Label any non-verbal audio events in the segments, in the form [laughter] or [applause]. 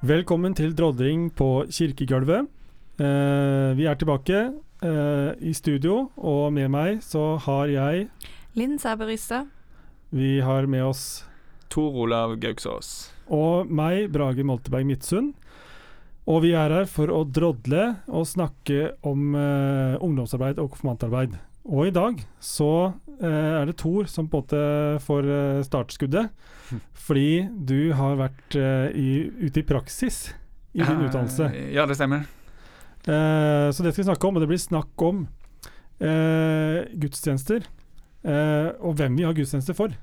Velkommen til drodling på kirkegulvet. Eh, vi er tilbake eh, i studio, og med meg så har jeg Linn Sæberysse. Vi har med oss Tor Olav Gauksås. og meg, Brage Molteberg Midtsund. Og vi er her for å drodle og snakke om eh, ungdomsarbeid og konfirmantarbeid. Og i dag så er det Thor som på en måte får eh, startskuddet. [laughs] Fordi du har vært eh, i, ute i praksis i din utdannelse. Eh, Ja, det stemmer. Eh, så det skal vi snakke om, og det blir snakk om eh, gudstjenester. eh, og hvem vi har gudstjenester for.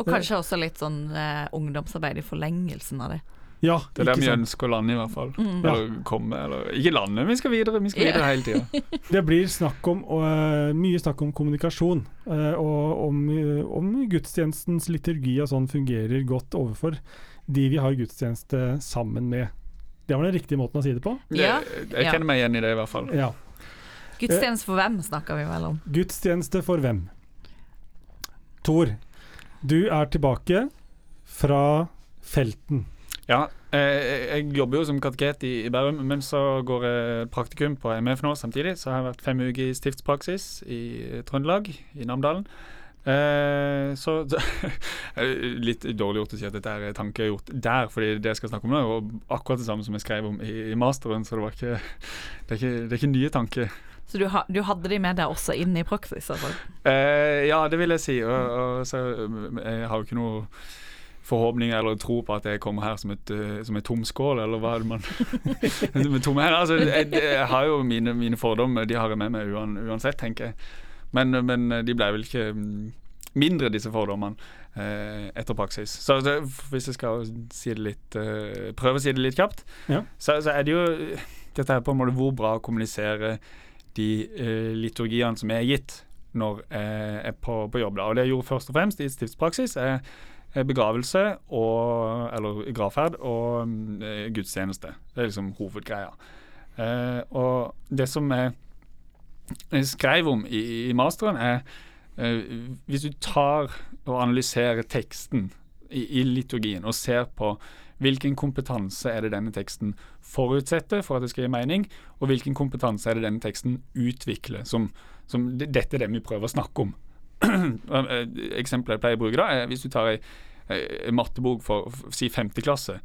Og kanskje også litt sånn eh, ungdomsarbeid i forlengelsen av det. Ja, Det er der vi sant? ønsker å lande, i hvert fall. Mm. Eller komme, eller Ikke lande, vi skal videre. Vi skal Ja. videre hele tida. [laughs] Det blir snakk om, og, eh, mye snakk om kommunikasjon, eh, og om, eh, om gudstjenestens liturgi og sånn fungerer godt overfor de vi har gudstjeneste sammen med. Det var den riktige måten å si det på? Ja, Jeg ja. kjenner meg igjen i det, i hvert fall. Ja. Gudstjeneste for hvem snakker vi vel om? Gudstjeneste for hvem? Tor, du er tilbake fra felten. Ja, eh, jeg jobber jo som kateket i, i Bærum, men så går jeg praktikum på MF nå samtidig. Så jeg har vært fem uker i stiftspraksis i Trøndelag, i Namdalen. Eh, så [laughs] Litt dårlig gjort å si at dette er tanker jeg har gjort der, fordi det jeg skal snakke om nå, er akkurat det samme som jeg skrev om i, i masteren, så det, var ikke, [laughs] det, er ikke, det er ikke nye tanker. Så du, ha, du hadde de med deg også inn i praksis? Altså. Eh, ja, det vil jeg si. Og, og så, jeg har jo ikke noe forhåpninger eller tro på at jeg kommer her som et, eh, som et tomskål, eller hva er det man. [laughs] Altså, jeg, jeg har jo mine, mine fordommer, de har jeg med meg uansett, tenker jeg. Men, men de ble vel ikke mm, mindre, disse fordommene, eh, etter praksis. Så det, hvis jeg skal si det litt eh, prøve å si det litt kjapt, Ja. så, så er det jo Dette her på en måte hvor bra å kommunisere de eh, liturgiene som er gitt når jeg er på, på jobb. Da. Og det jeg gjorde først og fremst i stiftspraksis, er begravelse og Eller gravferd og mm, eh, gudstjeneste. Det er liksom hovedgreia. Eh, og det som jeg skrev om i, i masteren, er eh, Hvis du tar og analyserer teksten i, i liturgien og ser på hvilken kompetanse er det denne teksten forutsetter for at det skal gi mening, og hvilken kompetanse er det denne teksten utvikler, som, som dette er det vi prøver å snakke om. Eksempelet jeg pleier å bruke, da, er hvis du tar ei, ei mattebok for, for si femte klasse,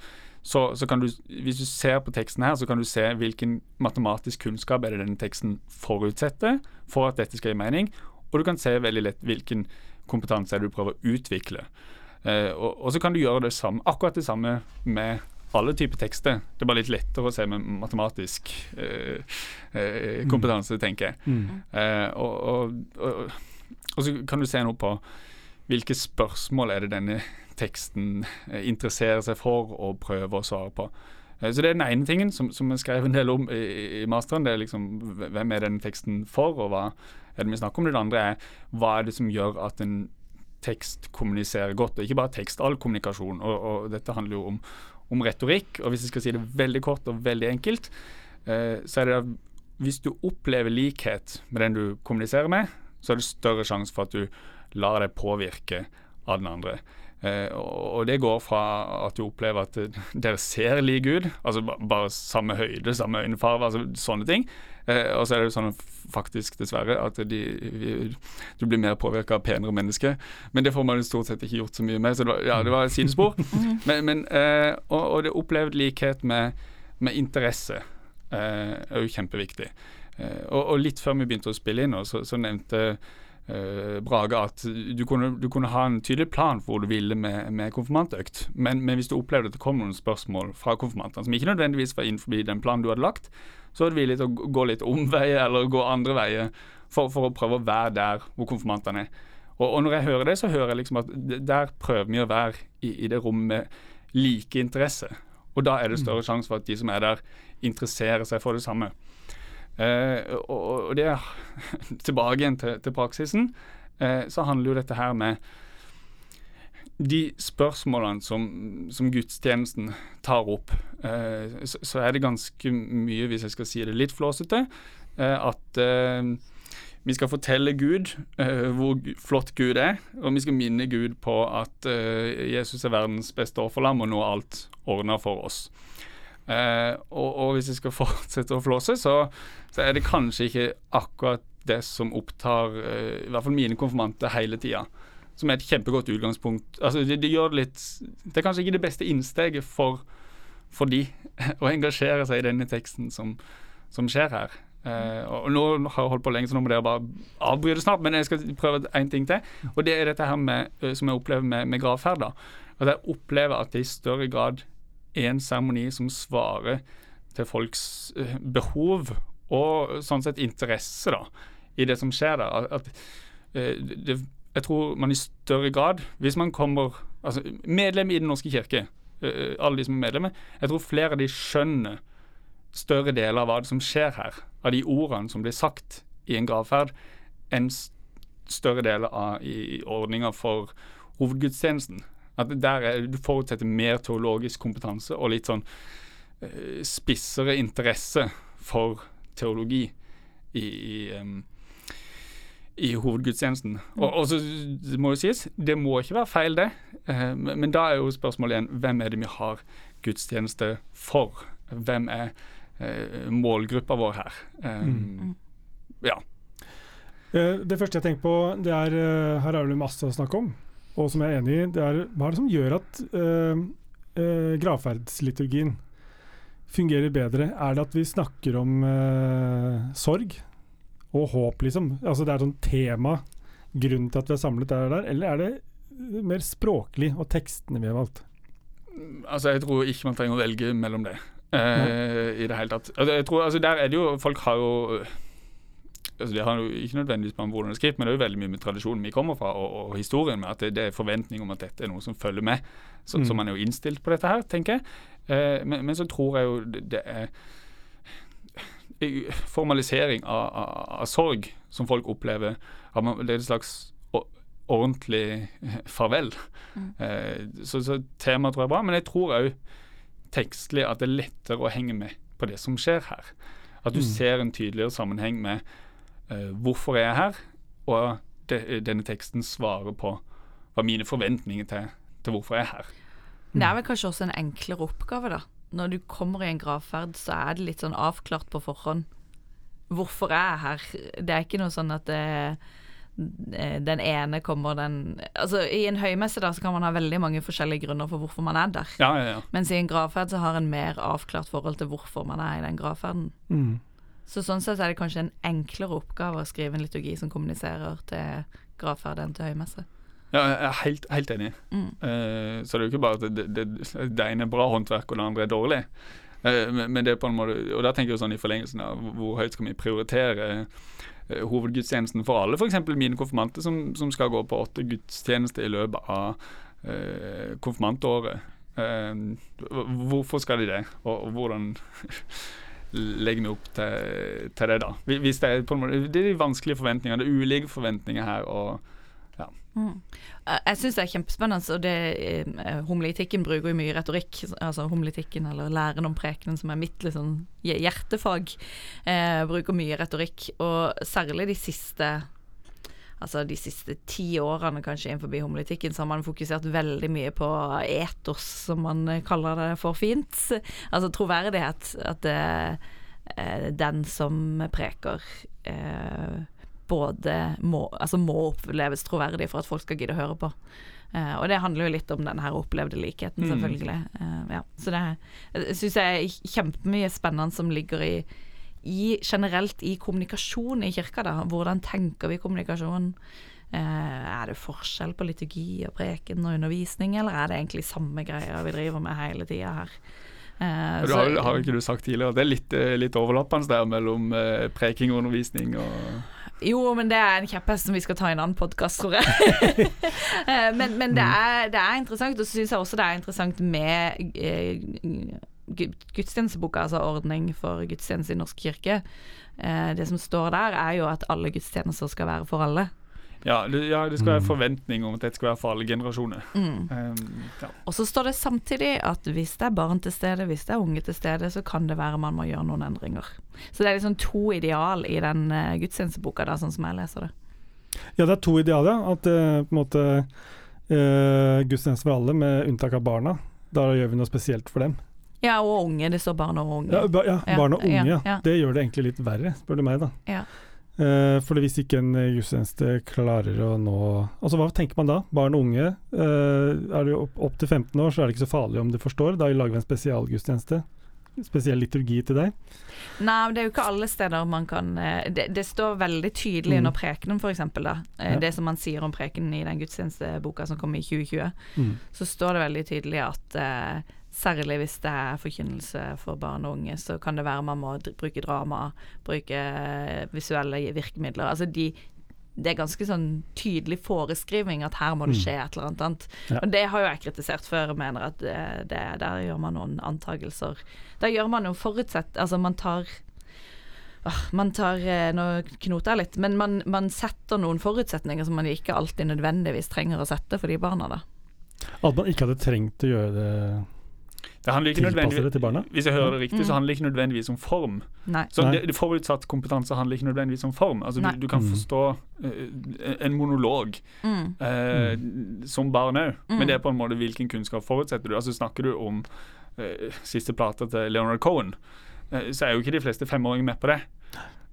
så, så kan du, hvis du ser på teksten her, så kan du se hvilken matematisk kunnskap er det denne teksten forutsetter for at dette skal gi mening, og du kan se veldig lett hvilken kompetanse er det du prøver å utvikle. Eh, og, og så kan du gjøre det samme, akkurat det samme med alle typer tekster. Det er bare litt lettere å se med matematisk eh, eh, kompetanse, tenker jeg. Mm. Eh, og, og, og, og så kan du se noe på hvilke spørsmål er det denne teksten eh, interesserer seg for og prøver å svare på. Eh, så Det er den ene tingen som, som jeg skrev en del om i, masteren. Det er liksom hvem er denne teksten for, og hva er det vi snakker om. Det andre er hva er det som gjør at en tekst kommuniserer godt, og ikke bare tekst, all kommunikasjon. Og, og dette handler jo om, om retorikk. Og hvis jeg skal si det veldig kort og veldig enkelt, eh, så er det at hvis du opplever likhet med den du kommuniserer med, så er det større sjanse for at du lar deg påvirke av den andre. Eh, og det går fra at du opplever at eh, [laughs] dere ser like ut, altså bare samme høyde, samme øynefarge, altså sånne ting. Eh, og så er det jo sånn faktisk, dessverre, at de, du blir mer påvirka av penere mennesker. Men det får man stort sett ikke gjort så mye med, så det var, ja, det var et sidespor. [laughs] men, men, eh, og, og det opplevd likhet med, med interesse eh, er jo kjempeviktig. Eh, og, og litt før vi begynte å spille inn, så, så nevnte eh, Brage at du kunne, du kunne ha en tydelig plan for hvor du ville med, med konfirmantøkt. Men, men hvis du opplevde at det kom noen spørsmål fra konfirmantene som ikke nødvendigvis var innenfor den planen du hadde lagt, så var du villig til å gå litt omveier eller gå andre veier for, for å prøve å være der hvor konfirmantene er. Og, og når jeg hører det, så hører jeg liksom at der prøver vi å være i, i det rommet med like interesse. Og da er det større sjanse for at de som er der, interesserer seg for det samme. Eh, og, og det er [laughs] tilbake igjen til, til praksisen, eh, så handler jo dette her med de spørsmålene som, som gudstjenesten tar opp, eh, så, så er det ganske mye, hvis jeg skal si det litt flåsete, at vi skal fortelle Gud hvor flott Gud er, og vi skal minne Gud på at Jesus er verdens beste offerlam, og nå er alt ordna for oss. Eh, og, og hvis jeg skal [laughs] fortsette å flåse, så, så er det kanskje ikke akkurat det som opptar eh, i hvert fall mine konfirmanter hele tida. Som er et kjempegodt utgangspunkt. Altså, det, det, gjør litt Det er kanskje ikke det beste innsteget for, for de [laughs] å engasjere seg i denne teksten som, som skjer her. Eh, og Nå har jeg holdt på lenge, så nå må dere bare avbryte snart. Men jeg skal prøve en ting til. Og det er dette her med, eh, som jeg opplever med, med gravferd. At jeg opplever at det i større grad en seremoni som svarer til folks eh, behov og sånn sett interesse da, i det som skjer der. At, eh, det, jeg tror man i større grad, hvis man kommer altså Medlem i Den norske kirke, eh, alle de som er medlemmer, jeg tror flere av de skjønner større deler av hva som skjer her, av de ordene som blir sagt i en gravferd, enn større deler av i ordninga for hovedgudstjenesten. At der er, Du forutsetter mer teologisk kompetanse og litt sånn uh, spissere interesse for teologi i, i, um, i hovedgudstjenesten. Mm. Og, og, så det må jo sies, det må ikke være feil, det. Uh, men, men, da er jo spørsmålet igjen hvem er det vi har gudstjeneste for? Hvem er uh, målgruppa vår her? Um, mm. Ja. Det første jeg tenker på, det er Her er det masse å snakke om og som jeg er enig i, det er hva er det som gjør at uh, gravferdsliturgien fungerer bedre? Er det at vi snakker om uh, sorg og håp, liksom? Altså det er sånn tema, grunnen til at vi er samlet der og der, eller er det mer språklig og tekstene vi har valgt? Altså Jeg tror ikke man trenger å velge mellom det. i det hele tatt. Altså, jeg tror, altså der er det jo Folk har jo altså Det har jo ikke nødvendigvis med hvordan det er skrevet, men det er jo veldig mye med tradisjonen vi kommer fra, og, og historien med at det, det, er forventning om at dette er noe som følger med. Så, mm. så man er jo innstilt på dette her, tenker jeg. Eh, men, men, så tror jeg jo det, det er formalisering av, av, av, sorg som folk opplever. Man, det er et slags ordentlig farvel. Mm. Eh, så, så temaet tror jeg er bra. Men jeg tror òg tekstlig at det er lettere å henge med på det som skjer her. At du mm. ser en tydeligere sammenheng med hvorfor er jeg her, og de, denne teksten svarer på hva mine forventninger til, til hvorfor jeg er her. Det er vel kanskje også en enklere oppgave, da. Når du kommer i en gravferd, så er det litt sånn avklart på forhånd. Hvorfor er jeg her? Det er ikke noe sånn at det, eh, den ene kommer den Altså I en høymesse da så kan man ha veldig mange forskjellige grunner for hvorfor man er der. Ja, ja, ja. Mens i en gravferd så har en mer avklart forhold til hvorfor man er i den gravferden. Mm. Så sånn sett er det kanskje en enklere oppgave å skrive en liturgi som kommuniserer til gravferd enn til høymesse. Ja, jeg er helt, helt enig. Mm. Uh, så det er jo ikke bare at det, det, det, ene er bra håndverk, og det andre er dårlig. Uh, men, men, det er på en måte Og da tenker jeg sånn i forlengelsen av hvor høyt skal vi prioritere uh, hovedgudstjenesten for alle, f.eks. mine konfirmanter som, som, skal gå på åtte gudstjenester i løpet av konfirmantåret. hvorfor skal de det, og, og hvordan [laughs] legger vi opp til, til det, da. Hvis det, er på en måte, det er de vanskelige forventningene, det er ulike forventninger her. og ja. Mm. Jeg syns det er kjempespennende, og det, Homolitikken bruker jo mye retorikk. Altså Homolitikken, eller læren om prekenen, som er mitt liksom, hjertefag, eh, bruker mye retorikk. Og særlig de siste altså de siste ti årene kanskje innenfor homolitikken, så har man fokusert veldig mye på etos, som man kaller det for fint. Altså troverdighet. At det, er den som preker eh, både må, altså må oppleves troverdig for at folk skal gidde å høre på. Uh, og det handler jo litt om den her opplevde likheten, mm. selvfølgelig. Uh, ja. Så det syns jeg er kjempemye spennende som ligger i i, generelt i kommunikasjon i kirka, da. Hvordan tenker vi kommunikasjon? Eh, er det forskjell på liturgi og preken og undervisning, eller er det egentlig samme greia vi driver med hele tida her? Eh, du har, har, ikke du sagt tidligere det er litt, eh, litt overlappende der mellom eh, preking og undervisning og Jo, men det er en kjepphest som vi skal ta i en annen podkast, tror jeg. [laughs] Eh, men, men det, mm. er, det, er, interessant, og så syns jeg også det er interessant med eh, gudstjenesteboka, altså ordning for gudstjeneste i Norsk kirke, eh, det som står der, er jo at alle gudstjenester skal være for alle. Ja, det, ja, det skal være mm. forventning om at det skal være for alle generasjoner. Mm. Um, ja. Og så står det samtidig at hvis det er barn til stede, hvis det er unge til stede, så kan det være man må gjøre noen endringer. Så det er liksom to ideal i den uh, gudstjenesteboka, da, sånn som jeg leser det. Ja, det er to ideal, ja. At uh, på en måte uh, gudstjeneste for alle, med unntak av barna. Da gjør vi noe spesielt for dem. Ja, og unge. Det står barn og unge. Ja, ba, ja, barn og unge, ja, ja. Det gjør det egentlig litt verre, spør du meg, da. Ja. Eh, for hvis ikke en gudstjeneste klarer å nå Altså Hva tenker man da? Barn og unge. Eh, er du opp, opp til 15 år, så er det ikke så farlig om du forstår. Da lager vi en spesialgudstjeneste. Spesiell liturgi til deg. Nei, men det er jo ikke alle steder man kan eh, Det, det står veldig tydelig Mm. under prekenen, f.eks. Eh, Ja. Det som man sier om prekenen i den gudstjenesteboka som kom i 2020, Mm. så står det veldig tydelig at eh, særlig hvis det er forkynnelse for barn og unge, så kan det være man må bruke drama, bruke eh, visuelle virkemidler. Altså de det er ganske sånn tydelig foreskriving at her må det Mm. skje et eller annet. Ja. Og det har jo jeg kritisert før, og mener at det, det, der gjør man noen antagelser. Der gjør man jo forutsett Altså man tar Åh, man tar eh, Nå knoter jeg litt, men man, man setter noen forutsetninger som man ikke alltid nødvendigvis trenger å sette for de barna, da. At man ikke hadde trengt å gjøre det Det handler ikke Tilpasse det til barna? nødvendigvis Hvis jeg hører det riktig, Mm. så handler det ikke nødvendigvis om form. Nei. Så Nei. det, det Forutsatt kompetanse handler ikke nødvendigvis om form. Altså du, du kan Mm. forstå uh, en monolog Mm. eh, som barn òg, Mm. men det er på en måte hvilken kunnskap forutsetter du. Altså Snakker du om uh, siste plate til Leonard Cohen, så er jo ikke de fleste femåringer med på det.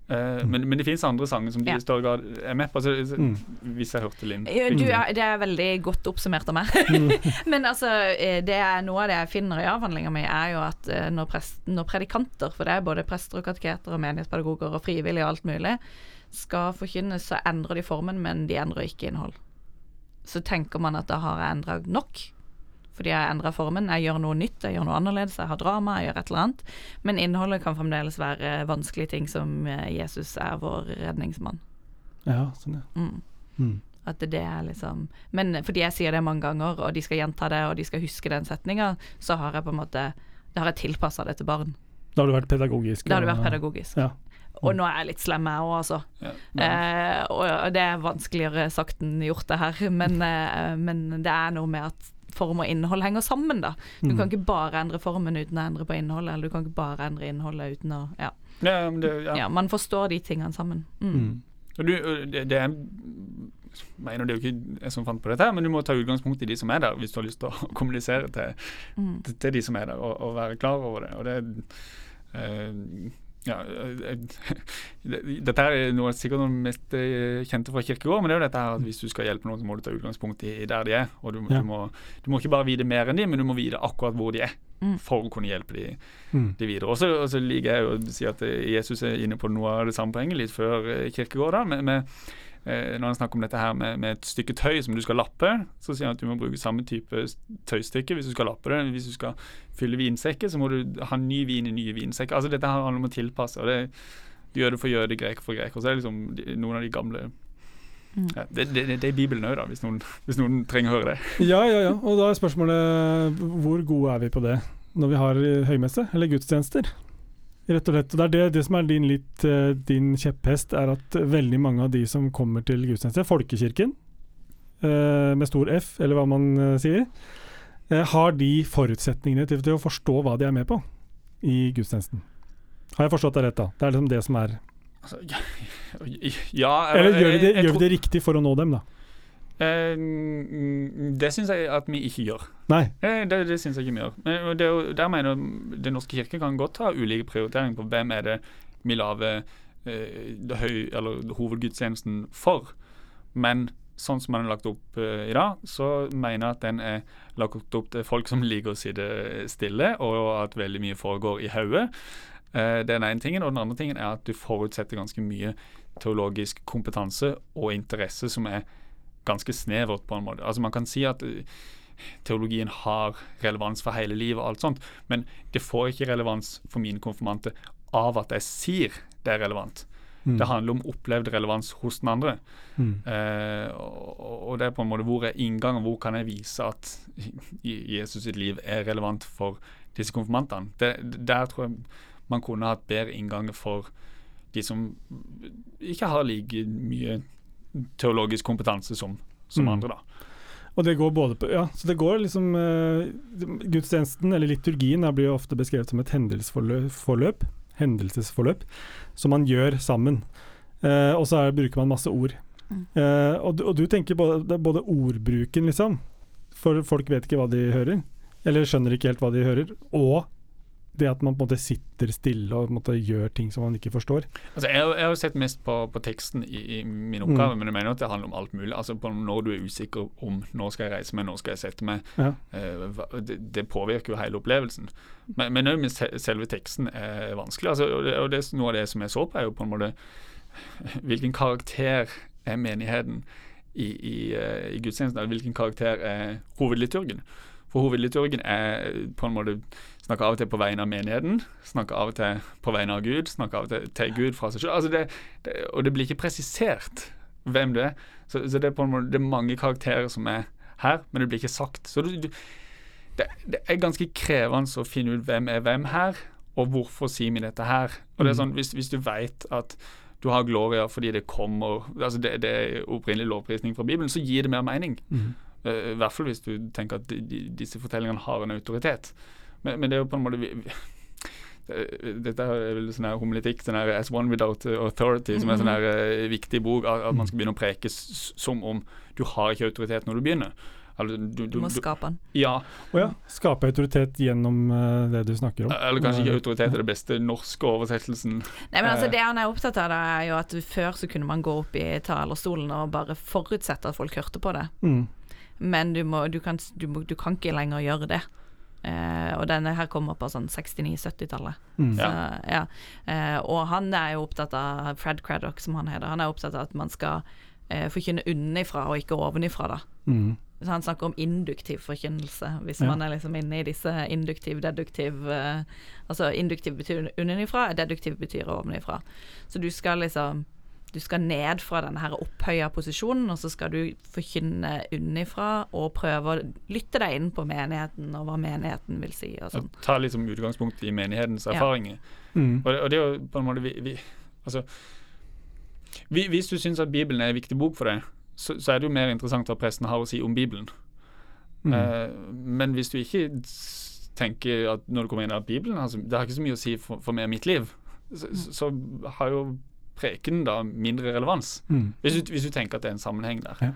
Eh, men, men det finnes andre sanger som de Ja. i større grad er med på. Altså, så, Mm. Hvis jeg hørte Linn. Er, det er veldig godt oppsummert av meg. [laughs] Men altså, eh, det er noe av det jeg finner i avhandlinga mi, er jo at eh, når, prest, når predikanter, for det er både prester og kateketer og menighetspedagoger og frivillige og alt mulig, skal forkynnes, så endrer de formen, men de endrer ikke innhold. Så tenker man at da har jeg endra nok. Fordi jeg endrer formen. Jeg gjør noe nytt, jeg gjør noe annerledes, jeg har drama, jeg gjør et eller annet. Men innholdet kan fremdeles være vanskelige ting som eh, Jesus er vår redningsmann. Ja, sånn, ja. Mm. Mm. At det er liksom Men fordi jeg sier det mange ganger, og de skal gjenta det, og de skal huske den setninga, så har jeg på en måte Da har jeg tilpassa det til barn. Da har du vært pedagogisk. Da har du vært pedagogisk. Ja. Og nå er jeg litt slem, jeg òg, altså. Ja. Eh, og det er vanskeligere sagt enn gjort, det her. Men, eh, men det er noe med at form og innhold henger sammen, da. Du Mm. kan ikke bare endre formen uten å endre på innholdet, eller du kan ikke bare endre innholdet uten å Ja. Ja, men det, ja. ja man forstår de tingene sammen. Mm. Mm. Du, det, det er mener det er jo ikke jeg som fant på dette, her, men du må ta utgangspunkt i de som er der, hvis du har lyst til å [laughs] kommunisere til, Mm. til, til de som er der, og, og være klar over det. Og det eh, ja, eh, [laughs] Dette er noe, sikkert noe mest eh, kjente fra kirkegård, men det er jo dette her at hvis du skal hjelpe noen, så må du ta utgangspunkt i, der de er. Og du, Ja. du, må, du må ikke bare vite mer enn de, men du må vite akkurat hvor de er, Mm. for å kunne hjelpe de, Mm. de videre. Og så liker jeg å si at eh, Jesus er inne på noe av det samme poenget litt før eh, kirkegård. da, med, med eh, når han snakker om dette her med, med et stykke tøy som du skal lappe, så sier han at du må bruke samme type tøystykke hvis du skal lappe det. Hvis du skal fylle vinsekker, så må du ha ny vin i nye vinsekker. Altså Dette her handler om å tilpasse. og det Jøde for jøde, greker for greker. Så er det liksom noen av de gamle Mm. ja, det, det, det er Bibelen òg, hvis [laughs] hvis noen trenger å høre det. [laughs] Ja, ja, ja. Og da er spørsmålet hvor gode er vi på det når vi har eh, høymesse eller gudstjenester? Rett og slett. Og Det er det, det som er din, litt, eh, din kjepphest, er at veldig mange av de som kommer til gudstjeneste, folkekirken, eh, med stor F, eller hva man eh, sier, har de forutsetningene til, til å forstå hva de er med på i gudstjenesten. Har jeg forstått det rett, da? Det er liksom det som er Altså, [laughs] ja, ja Eller gjør vi det, gjør vi det riktig for å nå dem, da? Eh, det syns jeg at vi ikke gjør. Nei. Eh, Det, det syns jeg ikke vi gjør. Men det, er der mener Den norske kirke kan godt ha ulike prioriteringer på hvem er det vi lager eh, hovedgudstjenesten for. Men sånn som den er lagt opp i dag, så mener jeg at den er lagt opp til folk som liker å sitte stille, og at veldig mye foregår i hodet. Det er den ene tingen. Og den andre tingen er at du forutsetter ganske mye teologisk kompetanse og interesse som er ganske snevert, på en måte. Altså Man kan si at eh, teologien har relevans for hele livet, og alt sånt, men det får ikke relevans for mine konfirmante av at jeg sier det er relevant. Mm. Det handler om opplevd relevans hos den andre. Mm. Eh, og, og det er på en måte hvor er inngangen, hvor kan jeg vise at Jesus sitt liv er relevant for disse konfirmantene. Det, der tror jeg man kunne hatt bedre innganger for de som ikke har like mye teologisk kompetanse som, som Mm. andre, da. Og det går både på Ja, så det går liksom uh, Gudstjenesten, eller liturgien, blir jo ofte beskrevet som et hendelsesforløp, hendelsesforløp som man gjør sammen. Uh, og så er, bruker man masse ord. Eh, og, du- og du tenker både, både ordbruken, liksom, for folk vet ikke hva de hører, eller skjønner ikke helt hva de hører, og det at man på en måte sitter stille og måte gjør ting som man ikke forstår. Altså, jeg, jeg har sett mest på, på teksten i, i min oppgave, mm. men jeg mener at det handler om alt mulig. Altså på Når du er usikker om når skal jeg reise meg, når skal jeg sette meg. Ja. Uh, det, det, påvirker jo hele opplevelsen. Men òg med selve teksten er vanskelig. Altså, og, det, og det, Noe av det som jeg så på, er jo på en måte [laughs] hvilken karakter er menigheten i, i, uh, i gudstjenesten? Hvilken karakter er hovedliturgen? For hovedliturgen er på en måte Snakker av og til på vegne av menigheten, snakker av og til på vegne av Gud, snakker av og til til Gud fra seg selv. Altså det, det, og det blir ikke presisert hvem du er. Så, så det, er på en måte, det er mange karakterer som er her, men det blir ikke sagt. Så du, du, det, det, er ganske krevende å finne ut hvem er hvem her, og hvorfor sier vi dette her. Og det er mm. sånn, Hvis, hvis du vet at du har gloria fordi det kommer altså det, det er opprinnelig lovprisning fra Bibelen, så gir det mer mening. Mm. Uh, I hvert fall hvis du tenker at disse fortellingene har en autoritet. Men, men, det er jo på en måte vi, vi, [laughs] dette er vel sånn her homiletikk, sånn her As One Without Authority, som er sånn her uh, viktig bok. At, man skal begynne å preke som om du har ikke autoritet når du begynner. Altså, du, du, du, må skape den. Ja. Oh, ja. Skape autoritet gjennom uh, det du snakker om. Eller kanskje ikke autoritet er det beste norske oversettelsen. Nei, men altså Det han er opptatt av, da, er jo at før så kunne man gå opp i talerstolen og bare forutsette at folk hørte på det. Mm. Men du, må, kan, må, du, kan, ikke lenger gjøre det. Uh, og denne her kommer på sånn 69-70-tallet. Mm. Så, ja. uh, og han er jo opptatt av Fred Craddock, som han heter. Han er opptatt av at man skal uh, forkynne unnifra og ikke ovenifra. da. Mm. Så han snakker om induktiv forkynnelse, hvis ja. man er liksom inne i disse induktiv, deduktiv Altså induktiv betyr unnifra deduktiv betyr ovenifra. Så du skal liksom du skal ned fra denne her opphøya posisjonen, og så skal du forkynne unnifra og prøve å lytte deg inn på menigheten og hva menigheten vil si. og sånn. Ta liksom utgangspunkt i menighetens erfaringer. Ja. Mm. Og, og, det er jo på en måte vi, vi, altså, vi, Hvis du syns at Bibelen er en viktig bok for deg, så, så, er det jo mer interessant hva presten har å si om Bibelen. Mm. Uh, men hvis du ikke tenker at når du kommer inn i Bibelen altså, Det har ikke så mye å si for, for meg og mitt liv, så, så har jo preken da mindre relevans. Mm. Hvis, du, hvis, du, tenker at det er en sammenheng der. Ja.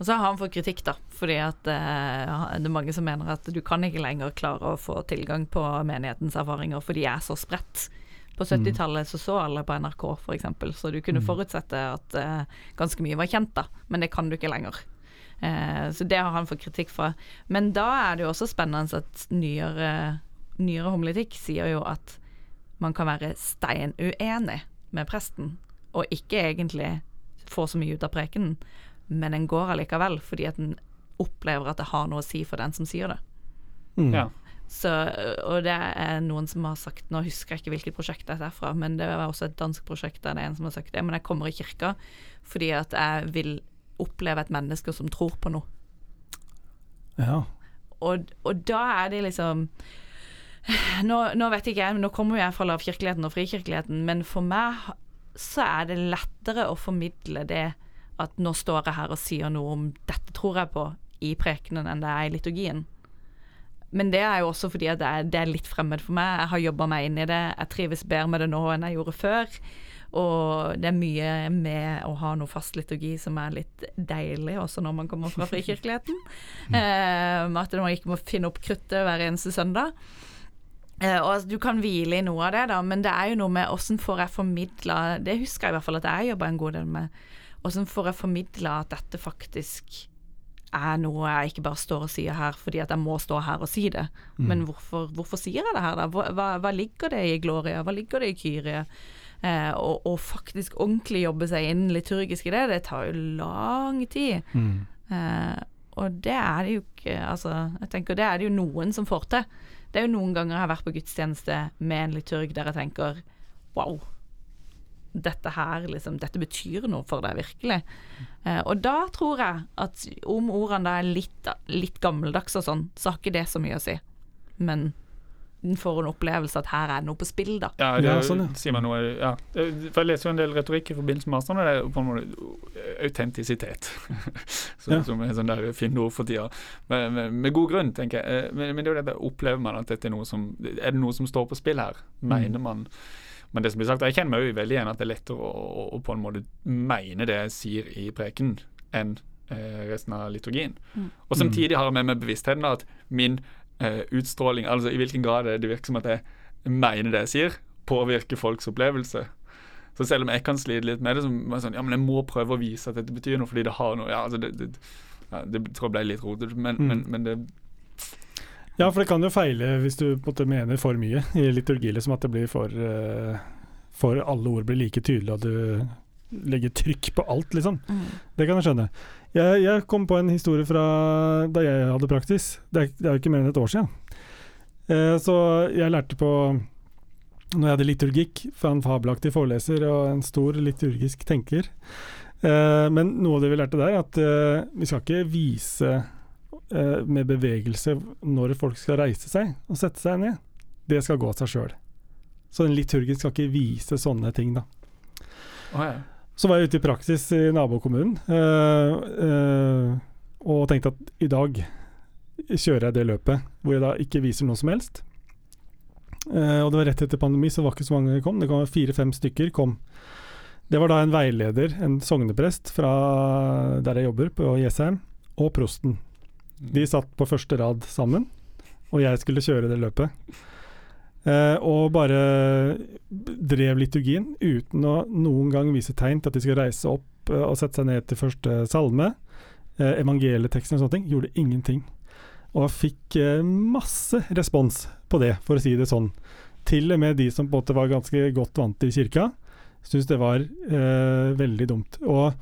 Og så har han fått kritikk, da, fordi at eh, det er mange som mener at du kan ikke lenger klare å få tilgang på menighetens erfaringer, for de er så spredt. På 70-tallet så så alle på NRK, f.eks., så du kunne mm. forutsette at eh, ganske mye var kjent, da, men det kan du ikke lenger. Eh, så det har han fått kritikk fra. Men da er det jo også spennende at nyere, nyere homiletikk sier jo at man kan være steinuenig med presten, og ikke egentlig får så mye ut av prekenen, men en går allikevel fordi at en opplever at det har noe å si for den som sier det. Mm. Ja. Så, og det er noen som har sagt Nå husker jeg ikke hvilket prosjekt dette er fra, men det var også et dansk prosjekt der det er en som har sagt det. Men jeg kommer i kirka fordi at jeg vil oppleve et menneske som tror på noe. Ja. Og, og da er det liksom nå, nå, vet ikke jeg, nå kommer jeg fra lavkirkeligheten og frikirkeligheten, men for meg så er det lettere å formidle det at nå står jeg her og sier noe om 'dette tror jeg på' i prekenen enn det er i liturgien. Men det er jo også fordi det er, det er, litt fremmed for meg. Jeg har jobba meg inn i det. Jeg trives bedre med det nå enn jeg gjorde før. Og det er mye med å ha noe fast liturgi som er litt deilig, også når man kommer fra frikirkeligheten. eh, at man ikke må finne opp kruttet hver eneste søndag. Uh, og Du kan hvile i noe av det, da, men det er jo noe med åssen får jeg formidla Det husker jeg i hvert fall at jeg jobba en god del med. Åssen får jeg formidla at dette faktisk er noe jeg ikke bare står og sier her fordi at jeg må stå her og si det. Mm. Men hvorfor, hvorfor, sier jeg det her, da? Hva, hva, ligger det i Gloria? Hva ligger det i Kyrie? Uh, og, og, faktisk ordentlig jobbe seg inn liturgisk i det, det tar jo lang tid. Mm. Uh, og det er det jo ikke Altså, jeg tenker det er det jo noen som får til. Det er jo noen ganger jeg har vært på gudstjeneste med en liturg der jeg tenker wow. Dette her, liksom, dette betyr noe for deg, virkelig. Eh, og da tror jeg at om ordene da er litt, litt gammeldags og sånn, så har ikke det så mye å si. Men en får en opplevelse at her er det noe på spill, da. Ja, det ja, sånn, ja. sier man noe ja. For Jeg leser jo en del retorikk i forbindelse med avstand, og det er på en måte autentisitet. [laughs] som, ja. som er sånn der fine ord for tida. Med, med, med, god grunn, tenker jeg. Eh, men, men, det er jo dette, opplever man at dette er noe som Er det noe som står på spill her? Mm. Mener man men det som blir sagt, jeg kjenner meg jo veldig igjen at det er lettere å, å, å på en måte mene det jeg sier i preken, enn eh, resten av liturgien. Mm. Og samtidig har jeg med meg bevisstheten at min uh, utstråling, altså i hvilken grad det virker som at jeg mener det jeg sier, påvirker folks opplevelse. Så selv om jeg kan slite litt med det, så er det sånn, ja, men jeg må prøve å vise at dette betyr noe, fordi det har noe ja, altså det, det, ja, det tror jeg ble litt rotete, men, Mm. men, men det Ja, for det kan jo feile hvis du på en måte mener for mye i liturgi, liksom at det blir for uh, For alle ord blir like tydelige, og du legger trykk på alt, liksom. Mm. Det kan jeg skjønne. Jeg, jeg kom på en historie fra da jeg hadde praksis. Det er, det er jo ikke mer enn et år siden. Eh, så jeg lærte på Når jeg hadde liturgikk, fra en fabelaktig foreleser og en stor liturgisk tenker. Eh, men noe av det vi lærte der, er at eh, vi skal ikke vise eh, med bevegelse når folk skal reise seg og sette seg ned. Det skal gå av seg sjøl. Så en liturgisk skal ikke vise sånne ting, da. Oh, ja. Så var jeg ute i praksis i nabokommunen eh, eh, og tenkte at i dag kjører jeg det løpet hvor jeg da ikke viser noe som helst. Uh, og det var rett etter pandemi, så det var ikke så mange som kom. Det kom fire-fem stykker kom. Det var da en veileder, en sogneprest fra der jeg jobber, på Jessheim, og prosten. De satt på første rad sammen, og jeg skulle kjøre det løpet. Eh, og bare drev liturgien uten å noen gang vise tegn til at de skal reise opp eh, og sette seg ned til første salme. Eh, evangelieteksten og sånne ting. Gjorde ingenting. Og fikk masse respons på det, for å si det sånn. Til og med de som på en måte var ganske godt vant til kirka, syntes det var eh, veldig dumt. Og,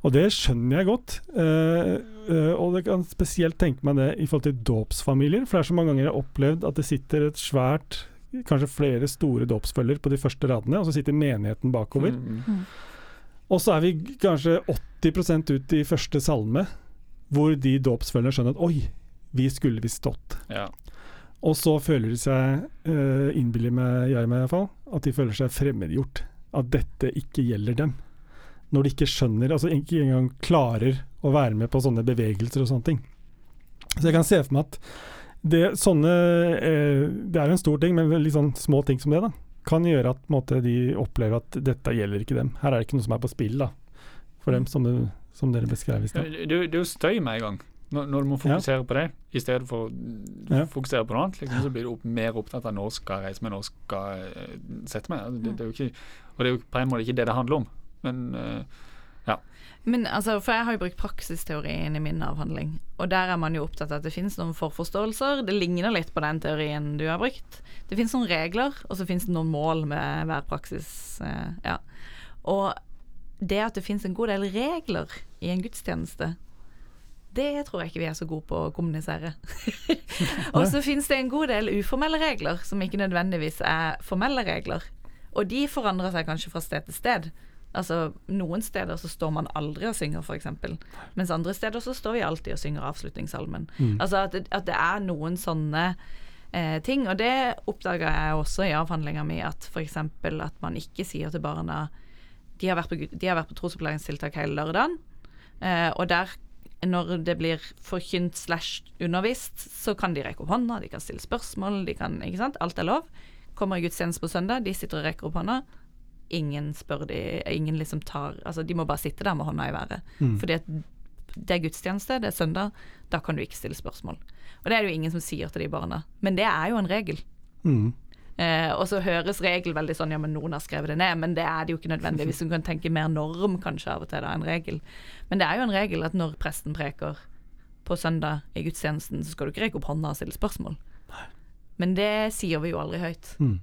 og det skjønner jeg godt. Eh, eh, og jeg kan spesielt tenke meg det i forhold til dåpsfamilier. For det er så mange ganger jeg har opplevd at det sitter et svært Kanskje flere store dåpsfølger på de første radene, og så sitter menigheten bakover. Mm. Og så er vi kanskje 80% ut i første salme, hvor de dåpsfølgerne skjønner at oi, vi skulle visst stått. Ja. Og så føler de seg, uh, innbiller meg jeg meg iallfall, at de føler seg fremmedgjort. At dette ikke gjelder dem. Når de ikke skjønner, altså ikke engang klarer å være med på sånne bevegelser og sånne ting. Så jeg kan se for meg at det, sånne, eh, det er en stor ting, men litt sånn små ting som det, da, kan gjøre at måte, de opplever at dette gjelder ikke dem. Her er det ikke noe som er på spill, da, for dem, som, det, som dere beskrev i stad. Det, er jo støy med en gang. Når, når du må fokusere på det, i stedet for å Ja. fokusere på noe annet, liksom, så blir du opp, mer opptatt av når skal jeg reise meg, når skal jeg eh, sette meg. Det, det er jo ikke, og det er jo på en måte ikke det det handler om. Men eh, Men altså, for jeg har jo brukt praksisteorien i min avhandling, og der er man jo opptatt av at det finnes noen forforståelser. Det ligner litt på den teorien du har brukt. Det finnes noen regler, og så finnes det noen mål med hver praksis. eh, ja. Og det at det finnes en god del regler i en gudstjeneste, det tror jeg ikke vi er så gode på å kommunisere. [laughs] og så finnes det en god del uformelle regler, som ikke nødvendigvis er formelle regler. Og de forandrer seg kanskje fra sted til sted. Altså, Noen steder så står man aldri og synger, f.eks. Mens andre steder så står vi alltid og synger avslutningssalmen. Mm. Altså at, det- at det er noen sånne eh, ting. Og det oppdaga jeg også i avhandlinga mi, at f.eks. at man ikke sier til barna De har vært på, har vært på trosopplæringstiltak hele lørdagen, eh, og der når det blir forkynt slash undervist, så kan de rekke opp hånda, de kan stille spørsmål, de kan, ikke sant, alt er lov. Kommer i gudstjeneste på søndag, de sitter og rekker opp hånda. Ingen spør de, ingen liksom tar Altså, de må bare sitte der med hånda i været. Mm. Fordi at det er gudstjeneste, det er søndag, da kan du ikke stille spørsmål. Og det er det jo ingen som sier til de barna. Men det er jo en regel. Mm. Eh, og så høres regel veldig sånn ja, men noen har skrevet det ned, men det er det jo ikke nødvendigvis. Du kan tenke mer norm kanskje av og til da enn regel. Men det er jo en regel at når presten preker på søndag i gudstjenesten, så skal du ikke rekke opp hånda og stille spørsmål. Men det sier vi jo aldri høyt. Mm.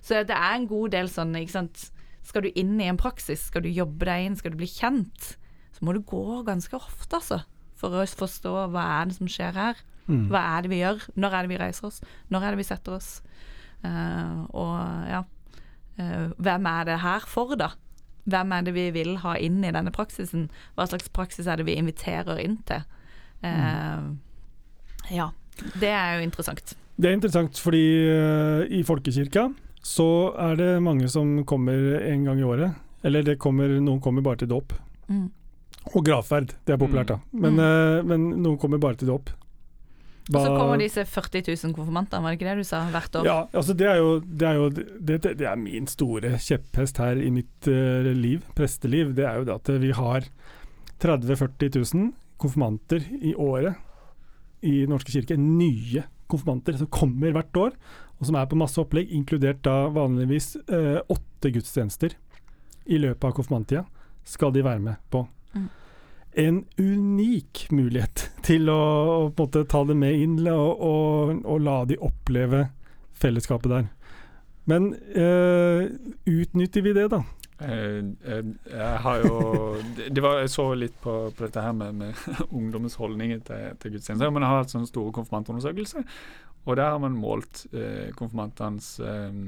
Så det er en god del sånn, ikke sant. Skal du inn i en praksis, skal du jobbe deg inn, skal du bli kjent, så må du gå ganske ofte, altså. For å forstå hva er det som skjer her. Mm. Hva er det vi gjør? Når er det vi reiser oss? Når er det vi setter oss? Uh, og ja uh, Hvem er det her for, da? Hvem er det vi vil ha inn i denne praksisen? Hva slags praksis er det vi inviterer inn til? Eh, Ja. Det er jo interessant. Det er interessant fordi i folkekirka så er det mange som kommer en gang i året. Eller det kommer, noen kommer bare til dåp. Mm. Og gravferd, det er populært da. Men, Mm. eh, men noen kommer bare til dåp. Og så kommer disse 40 000 konfirmantene, var det ikke det du sa, hvert år? Ja, altså det er jo, det er, jo det, det, det er min store kjepphest her i mitt uh, liv, presteliv. Det er jo det at vi har 30 000-40 000 konfirmanter i året i Norske kirke. Nye konfirmanter som kommer hvert år, og som er på masse opplegg, inkludert da vanligvis eh, åtte gudstjenester i løpet av konfirmanttida, skal de være med på. Mm. En unik mulighet [laughs] til å, å på en måte ta det med inn og, og, og la de oppleve fellesskapet der. Men eh, utnytter vi det, da? Eh, eh, jeg har jo det, var, Jeg så litt på, på dette her med, med [laughs] ungdommens holdninger til, til gudstjenester. Men jeg har hatt sånne store konfirmantundersøkelser, og der har man målt eh, konfirmantenes eh,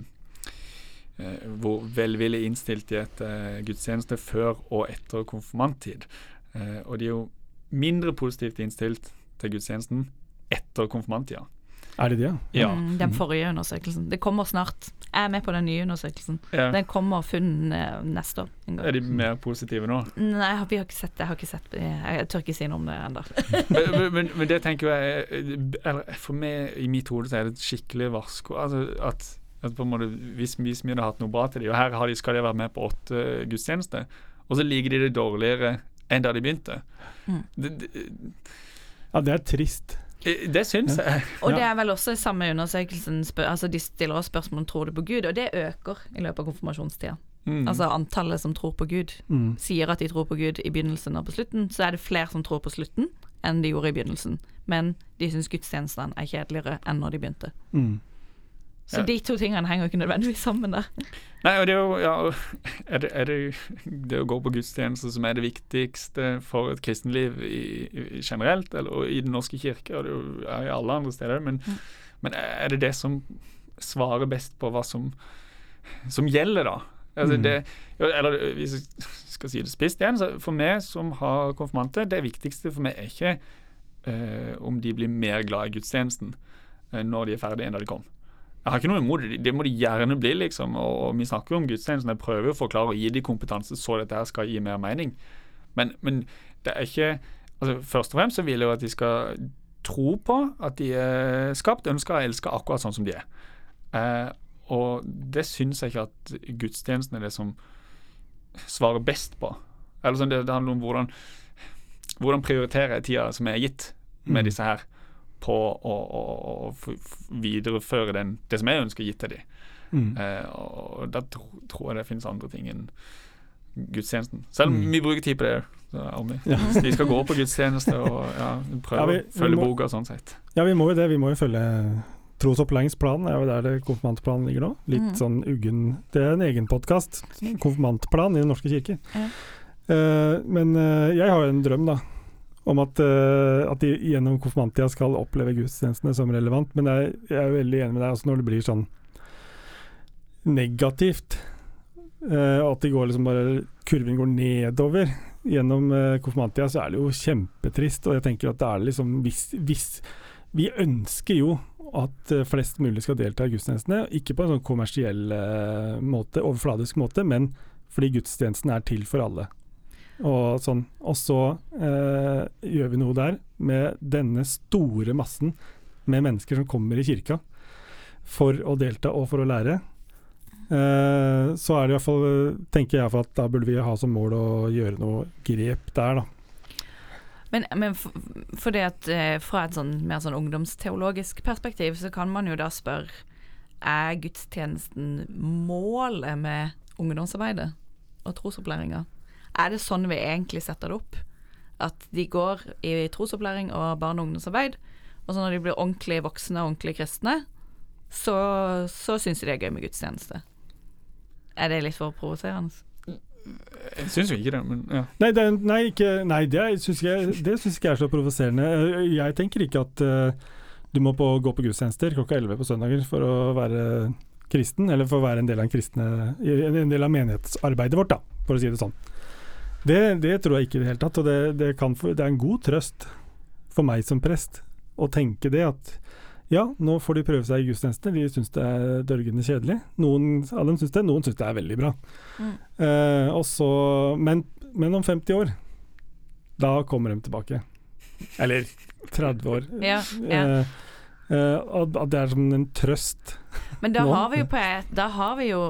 eh, hvor velvillig innstilt de er til gudstjeneste før og etter konfirmanttid. Eh, og de er jo mindre positivt innstilt til gudstjenesten etter konfirmanttida. Er det det? Ja. Mm, den forrige undersøkelsen. Det kommer snart. Jeg er med på den nye undersøkelsen. Ja. Den kommer funn eh, neste år. en gang. Er de mer positive nå? Nei, vi har ikke sett det. Jeg har ikke sett det. Jeg tør ikke si noe om det ennå. [laughs] men, men, men, det tenker jeg eller For meg, i mitt hode, så er det et skikkelig varsko. Altså at, at på en måte, hvis, hvis vi hadde hatt noe bra til dem, og her har de, skal de være med på åtte gudstjenester, og så liker de det dårligere enn da de begynte. Mm. Det, det, Ja, det er trist. Det syns jeg. Og det er vel også samme undersøkelsen altså De stiller oss spørsmål om tror du på Gud, og det øker i løpet av konfirmasjonstida. Mm. Altså antallet som tror på Gud, Mm. sier at de tror på Gud i begynnelsen og på slutten, så er det flere som tror på slutten enn de gjorde i begynnelsen. Men de syns gudstjenestene er kjedeligere enn når de begynte. Mm. Så Ja. de to tingene henger jo ikke nødvendigvis sammen der. Nei, og det er jo ja, er det, er det, det å gå på gudstjeneste som er det viktigste for et kristenliv i, i, generelt, eller og i Den norske kirke, og det er jo i alle andre steder, men, Mm. men er det det som svarer best på hva som, som gjelder, da? Altså Mm. det, eller hvis jeg skal si det spisst igjen, så for meg som har konfirmante, det viktigste for meg er ikke uh, om de blir mer glad i gudstjenesten uh, når de er ferdige enn da de kom. Jeg har ikke noe imot det, det må de gjerne bli, liksom. Og, og vi snakker jo om gudstjenesten, jeg prøver å forklare og gi de kompetanse så dette her skal gi mer mening. Men, men det er ikke altså Først og fremst så vil jeg jo at de skal tro på at de er skapt, ønsker og elsker akkurat sånn som de er. Eh, og det syns jeg ikke at gudstjenesten er det som svarer best på. Eller sånn, det, det handler om hvordan hvordan prioriterer jeg tida som er gitt med Mm. disse her, på å, å, å videreføre den, det som jeg ønsker gitt til dem. Mm. Eh, og da tro, tror jeg det finnes andre ting enn gudstjenesten. Selv om Mm. vi bruker tid på det. Ja. de skal gå på gudstjeneste og ja, prøve Ja, vi- å følge boka sånn sett. Ja, vi må jo det. Vi må jo følge trosopplæringsplanen. er jo der det konfirmantplanen ligger nå. Litt Mm. sånn uggen Det er en egen podkast. Konfirmantplan i Den norske kirke. Ja. Uh, men uh, jeg har jo en drøm, da. Om at, eh, at de gjennom konfirmantia skal oppleve gudstjenestene som relevant. Men jeg, jeg er veldig enig med deg også når det blir sånn negativt. eh, og at de går liksom bare kurven går nedover gjennom uh, konfirmanttida, så er det jo kjempetrist. Og jeg tenker at det er liksom hvis, hvis Vi ønsker jo at eh, flest mulig skal delta i gudstjenestene, ikke på en sånn kommersiell eh, måte, overfladisk måte, men fordi gudstjenesten er til for alle. Og, sånn. og så eh, gjør vi noe der med denne store massen med mennesker som kommer i kirka for å delta og for å lære. Eh, så er det i hvert fall, tenker jeg at da burde vi ha som mål å gjøre noe grep der, da. Men, men for, det at eh, fra et sånn mer sånn ungdomsteologisk perspektiv, så kan man jo da spørre Er gudstjenesten målet med ungdomsarbeidet og trosopplæringa? Er det sånn vi egentlig setter det opp? At de går i trosopplæring og barne- og ungdomsarbeid, og så når de blir ordentlig voksne og ordentlig kristne, så, så syns de det er gøy med gudstjeneste. Er det litt for provoserende? Jeg syns jo ikke det, men ja. Nei, det, nei, ikke, nei det syns ikke, det syns ikke jeg er så provoserende. Eh, Jeg tenker ikke at uh, du må på, gå på gudstjenester klokka 11 på søndager for å være kristen, eller for å være en del av, en kristne, en del av menighetsarbeidet vårt, da, for å si det sånn. Det, det tror jeg ikke i det hele tatt, og det, det, kan, få- det er en god trøst for meg som prest å tenke det at ja, nå får de prøve seg i gudstjeneste de syns det er dørgende kjedelig. Noen av dem syns det, noen syns det er veldig bra. Mm. Eh, også, men, men om 50 år, da kommer de tilbake. Eller 30 år. Ja, ja. Eh, eh, at det er som en trøst. Men da har vi jo på et, Da har vi jo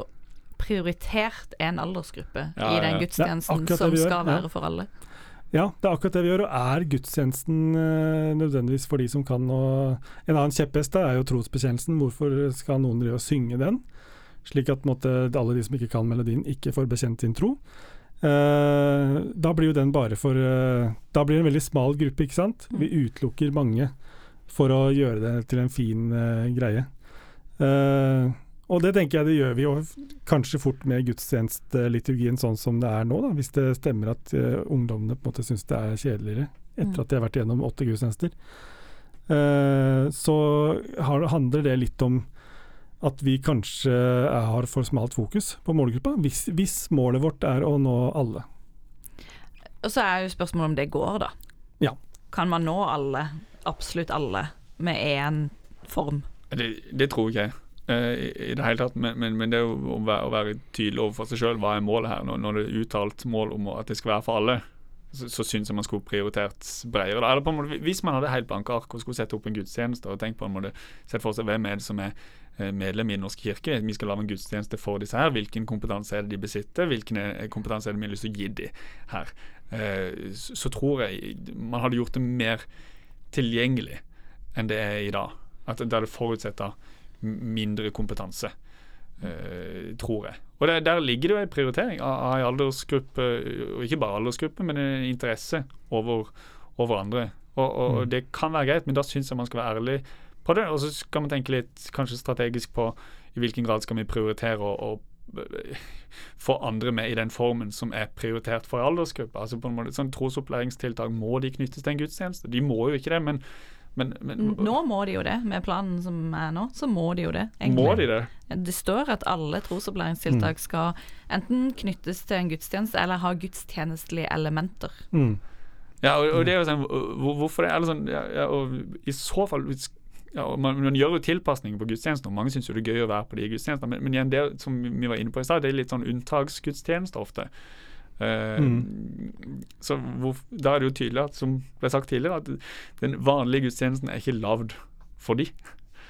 prioritert en aldersgruppe Ja, i den gudstjenesten som skal ja. være for alle. Ja, det er akkurat det vi gjør. Og er gudstjenesten eh, nødvendigvis for de som kan? å en annen kjepphest er jo trosbekjennelsen. Hvorfor skal noen drive og synge den? Slik at måtte, alle de som ikke kan melodien, ikke får bekjent sin tro. Eh, da blir jo den bare for eh, Da blir det en veldig smal gruppe, ikke sant? Vi utelukker mange for å gjøre det til en fin eh, greie. Eh, og det tenker jeg det gjør vi jo kanskje fort med gudstjenesteliturgien sånn som det er nå, da, hvis det stemmer at uh, ungdommene på en måte syns det er kjedeligere etter Mm. at de har vært gjennom åtte gudstjenester. Uh, så har, handler det litt om at vi kanskje er, har for smalt fokus på målgruppa, hvis, hvis målet vårt er å nå alle. Og så er jo spørsmålet om det går, da. Ja. Kan man nå alle, absolutt alle, med én form? Det, det tror ikke jeg i, i det hele tatt. Men, men, men det er jo å være, å være tydelig overfor seg sjøl. Hva er målet her? Når, når det er uttalt mål om at det skal være for alle, så, så syns jeg man skulle prioritert bredere. Da. Eller på en måte, hvis man hadde helt blanke ark og skulle sette opp en gudstjeneste og tenkt på en måte, sett for seg hvem er det som er eh, medlem i Den norske kirke. Vi skal lage en gudstjeneste for disse her. Hvilken kompetanse er det de besitter? Hvilken er- kompetanse er det vi har lyst til å gi dem her? Eh, så, så tror jeg man hadde gjort det mer tilgjengelig enn det er i dag. At det det forutsetter mindre kompetanse, Uh, tror jeg. Og der, der ligger det jo en prioritering av, en aldersgruppe, og ikke bare aldersgruppe, men en interesse over, over andre. Og, og, Mm. det kan være greit, men da syns jeg man skal være ærlig på det. Og så skal man tenke litt kanskje strategisk på i hvilken grad skal vi prioritere å øh, få andre med i den formen som er prioritert for en aldersgruppe. Altså på en måte, sånn Trosopplæringstiltak, må de knyttes til en gudstjeneste? De må jo ikke det, men, men, men Nå må de jo det, med planen som er nå, så må de jo det. egentlig. må de det? Det står at alle trosopplæringstiltak skal enten knyttes til en gudstjeneste eller ha gudstjenestelige elementer. Mm. Ja, og, og det er jo sånn hvor, Hvorfor det? Eller sånn, ja, og I så fall ja, man, man gjør jo tilpasninger på gudstjenester, mange syns jo det er gøy å være på de gudstjenestene, men, men igjen, det som vi var inne på i stad, det er litt sånn unntaksgudstjenester ofte. Eh, Så hvor, da er det jo tydelig, at, som ble sagt tidligere, at den vanlige gudstjenesten er ikke lagd for de.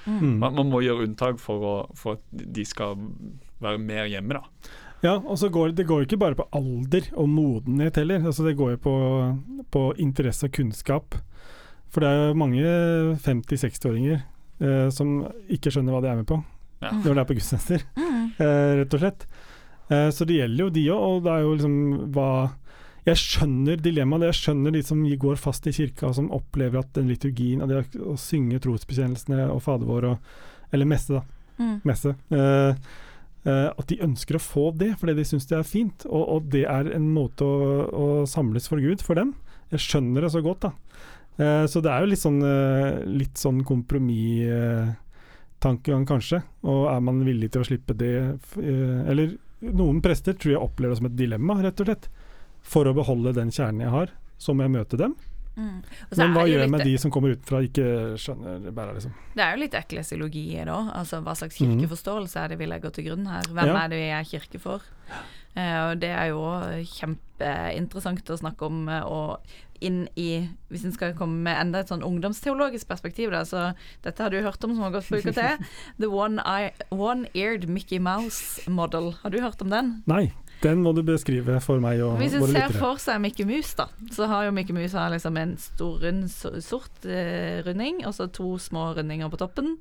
Mm. Man, man må gjøre unntak for, å, for at de skal være mer hjemme, da. Ja, og så går det går ikke bare på alder og modenhet heller. Altså det går jo på, på interesse og kunnskap. For det er jo mange 50-60-åringer eh, som ikke skjønner hva de er med på Ja. når det er på gudstjenester, Mm. eh, rett og slett. Eh, så det gjelder jo de òg, og det er jo liksom hva Jeg skjønner dilemmaet. Jeg skjønner de som går fast i kirka, og som opplever at den liturgien, og det å synge trosbekjennelsene og Fader vår, og, eller messe, da, Mm. messe. Eh, eh, at de ønsker å få det fordi de syns det er fint, og, og det er en måte å, å samles for Gud for dem. Jeg skjønner det så godt, da. Eh, så det er jo litt sånn, eh, litt sånn kompromisstankegang, kanskje. Og er man villig til å slippe det eh, Eller noen prester tror jeg opplever det som et dilemma, rett og slett. For å beholde den kjernen jeg har, så må jeg møte dem. Mm. Men hva gjør jeg med de som kommer utenfra og ikke skjønner bæra, liksom? Det er jo litt eklesiologi i det òg. Altså, hva slags kirkeforståelse er det vi legger til grunn her? Hvem Ja. er det vi er kirke for? Eh, og det er jo kjempeinteressant å snakke om. eh, og inn i, Hvis en skal komme med enda et sånn ungdomsteologisk perspektiv, da, så dette har du hørt om som har gått på UKT. [laughs] The one-eared one Mickey Mouse Model. Har du hørt om den? Nei, den må du beskrive for meg og Hvis en ser for seg Mickey Mus, da, så har jo Mickey Mus liksom en stor, rund, sort eh, runding, og så to små rundinger på toppen.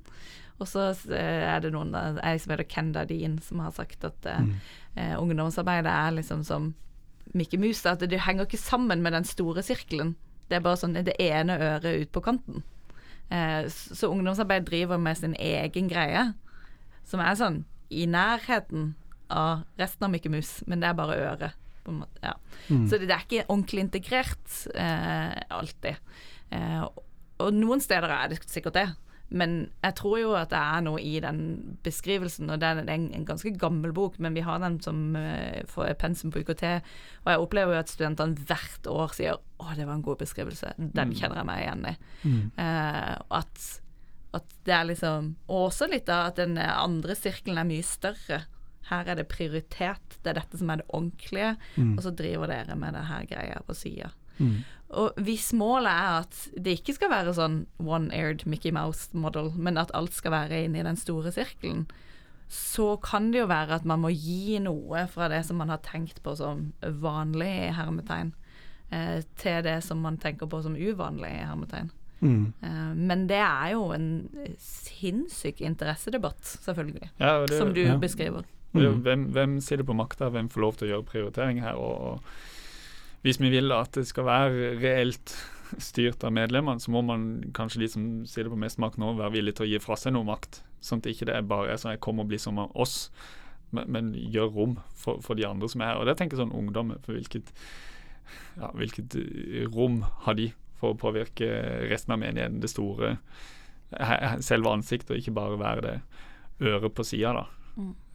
Og så eh, er det noen, ei som heter Kenda Dean, som har sagt at eh, Mm. Eh, ungdomsarbeidet er liksom som Mikke Mus, at det henger ikke sammen med den store sirkelen. Det er bare sånn det ene øret ut på kanten. Eh, så, så ungdomsarbeid driver med sin egen greie, som er sånn i nærheten av resten av Mikke Mus, men det er bare øret. Måte, ja. Mm. Så det, det er ikke ordentlig integrert eh, alltid. Eh, og noen steder er det sikkert det. Men jeg tror jo at det er noe i den beskrivelsen, og det er en, en ganske gammel bok, men vi har den som uh, for pensum på UKT, og jeg opplever jo at studentene hvert år sier 'Å, det var en god beskrivelse'. Den Mm. kjenner jeg meg igjen i. Mm. Uh, at, at det er liksom Og også litt av at den andre sirkelen er mye større. Her er det prioritet, det er dette som er det ordentlige, Mm. og så driver dere med det her greia på sida. Mm. Og hvis målet er at det ikke skal være sånn one-aired Mickey Mouse-model, men at alt skal være inni i den store sirkelen, så kan det jo være at man må gi noe fra det som man har tenkt på som vanlig i hermetegn. eh, til det som man tenker på som uvanlig, i hermetegn. Mm. Eh, men det er jo en sinnssyk interessedebatt, selvfølgelig, Ja, det, som du ja. beskriver. er Mm. hvem, hvem sitter på makta, hvem får lov til å gjøre prioriteringer her? Og, og hvis vi vil at det skal være reelt styrt av medlemmene, så må man kanskje de som sitter på mest makt nå, være villige til å gi fra seg noe makt. Sånn at ikke det er bare sånn jeg kommer og blir som oss, men, men gjør rom for, for de andre som er her. Og det tenker jeg sånn ungdom, for hvilket, ja, hvilket rom har de for å påvirke resten av menigheten, det store selve ansiktet, og ikke bare være det øret på sida, da.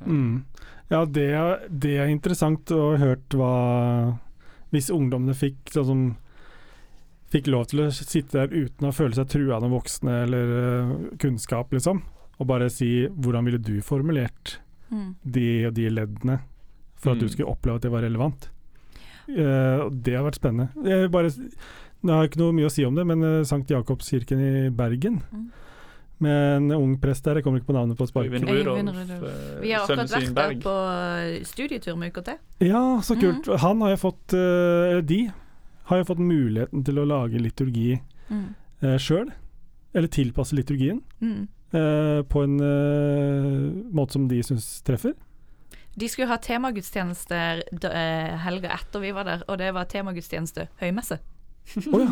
Mm. Ja, det, er- det er interessant å ha hørt hva Hvis ungdommene fikk sånn som Fikk lov til å sitte der uten å føle seg trua av noen voksne eller eh, kunnskap, liksom. Og bare si 'hvordan ville du formulert Mm. de og de leddene for at du Mm. skulle oppleve at det var relevant. Uh, det har vært spennende. Jeg bare, det har ikke noe mye å si om det, men uh, Sankt Jakobskirken i Bergen Mm. Med en ung prest der, jeg kommer ikke på navnet på sparket. Øyvind Rudolf, Rudolf. eh, Vi har akkurat vært der på studietur med UKT. Ja, så kult. Mm. Han har jo fått, eh, eller de har jo fått muligheten til å lage liturgi Mm. uh, sjøl. Eller tilpasse liturgien Mm. eh, på en eh, måte som de syns treffer. De skulle ha temagudstjenester eh, helga etter vi var der, og det var temagudstjeneste høymesse. Å ja.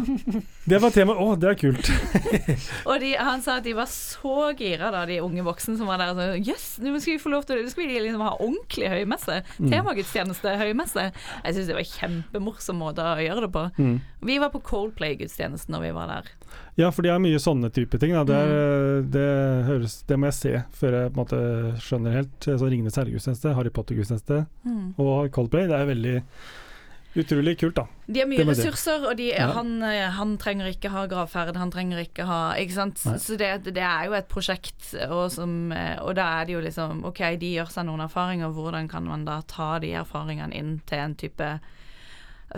Det var tema. Å, det er kult. [laughs] Og de, han sa at de var så gira, da, de unge voksne som var der. Altså, yes, nå skal vi få lov til nå skal vi liksom ha ordentlig høymesse. Mm. Temagudstjeneste høymesse. Jeg syns det var en kjempemorsom måte å gjøre det på. Mm. Vi var på Coldplay-gudstjenesten når vi var der. Ja, for det er mye sånne type ting. Det, er, det, høres, det må jeg se før jeg måte skjønner helt. Så Ringenes herregudstjeneste, Harry Potter-gudstjeneste og Coldplay. Det er veldig utrolig kult, da. De har mye ressurser, og de, Ja. han, eh, han trenger ikke ha gravferd, han trenger ikke ha Ikke sant. Nei. Så det, det er jo et prosjekt, og, som, eh, og da er det jo liksom OK, de gjør seg noen erfaringer, hvordan kan man da ta de erfaringene inn til en type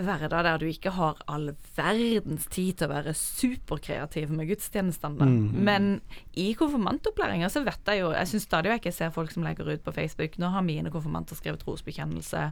hverdag der du ikke har all verdens tid til å være superkreativ med gudstjenestene. Mm. Men i konfirmantopplæringa så vet jeg jo Jeg syns stadig vekk jeg ser folk som legger ut på Facebook Nå har mine konfirmanter skrevet trosbekjennelse.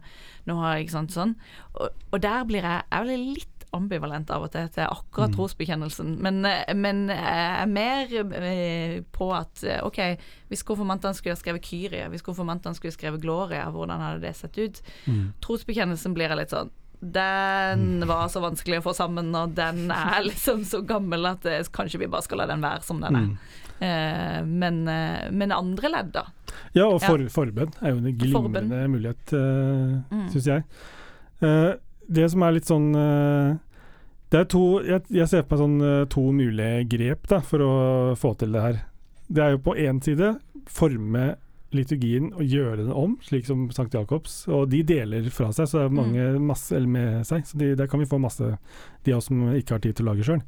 Nå har ikke sant sånn. Og, og der blir jeg Jeg blir litt ambivalent av og til til akkurat Mm. trosbekjennelsen. Men, eh, men jeg er mer eh, på at OK, hvis konfirmantene skulle ha skrevet Kyrie, hvis konfirmantene skulle skrevet Gloria, hvordan hadde det sett ut? Mm. Trosbekjennelsen blir jeg litt sånn den var så vanskelig å få sammen, og den er liksom så gammel at eh, kanskje vi bare skal la den være som den er. Mm. Eh, men, eh, men andre ledd, da. Ja, og Ja. forbønn er jo en glimrende Forbønn. mulighet, uh, Mm. syns jeg. Eh, det som er litt sånn eh, Det er to Jeg, jeg ser på meg sånn eh, to mulige grep da, for å få til det her. Det er jo på én side forme liturgien og gjøre den om, slik som Sankt Jakobs. Og de deler fra seg, så det er mange masse eller med seg. Så de, der kan vi få masse, de av oss som ikke har tid til å lage sjøl.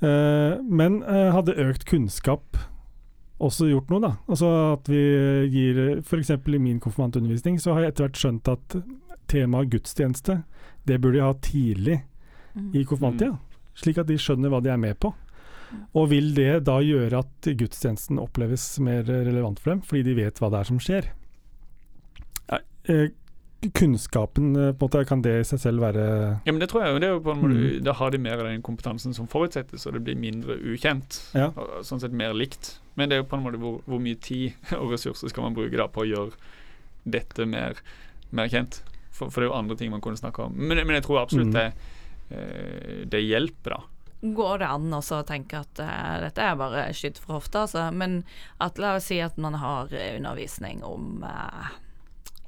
men uh, hadde økt kunnskap også gjort noe, da. Altså at vi gir F.eks. i min konfirmantundervisning så har jeg etter hvert skjønt at temaet gudstjeneste, det burde jeg ha tidlig Mm. i konfirmanttida. Slik at de skjønner hva de er med på. Og vil det da gjøre at gudstjenesten oppleves mer relevant for dem, fordi de vet hva det er som skjer? Eh, kunnskapen, eh, på en måte, kan det i seg selv være Ja, men det tror jeg jo, det er jo på en måte, Mm. Da har de mer av den kompetansen som forutsettes, og det blir mindre ukjent. Ja. Og sånn sett mer likt. Men det er jo på en måte hvor, hvor mye tid [laughs] og ressurser skal man bruke da på å gjøre dette mer, mer kjent. For, for det er jo andre ting man kunne snakke om. Men, men jeg tror absolutt Mm. det, eh, det hjelper, da. Går det an også å tenke at uh, dette er bare skydd fra hofta, altså. Men at la oss si at man har eh, undervisning om uh,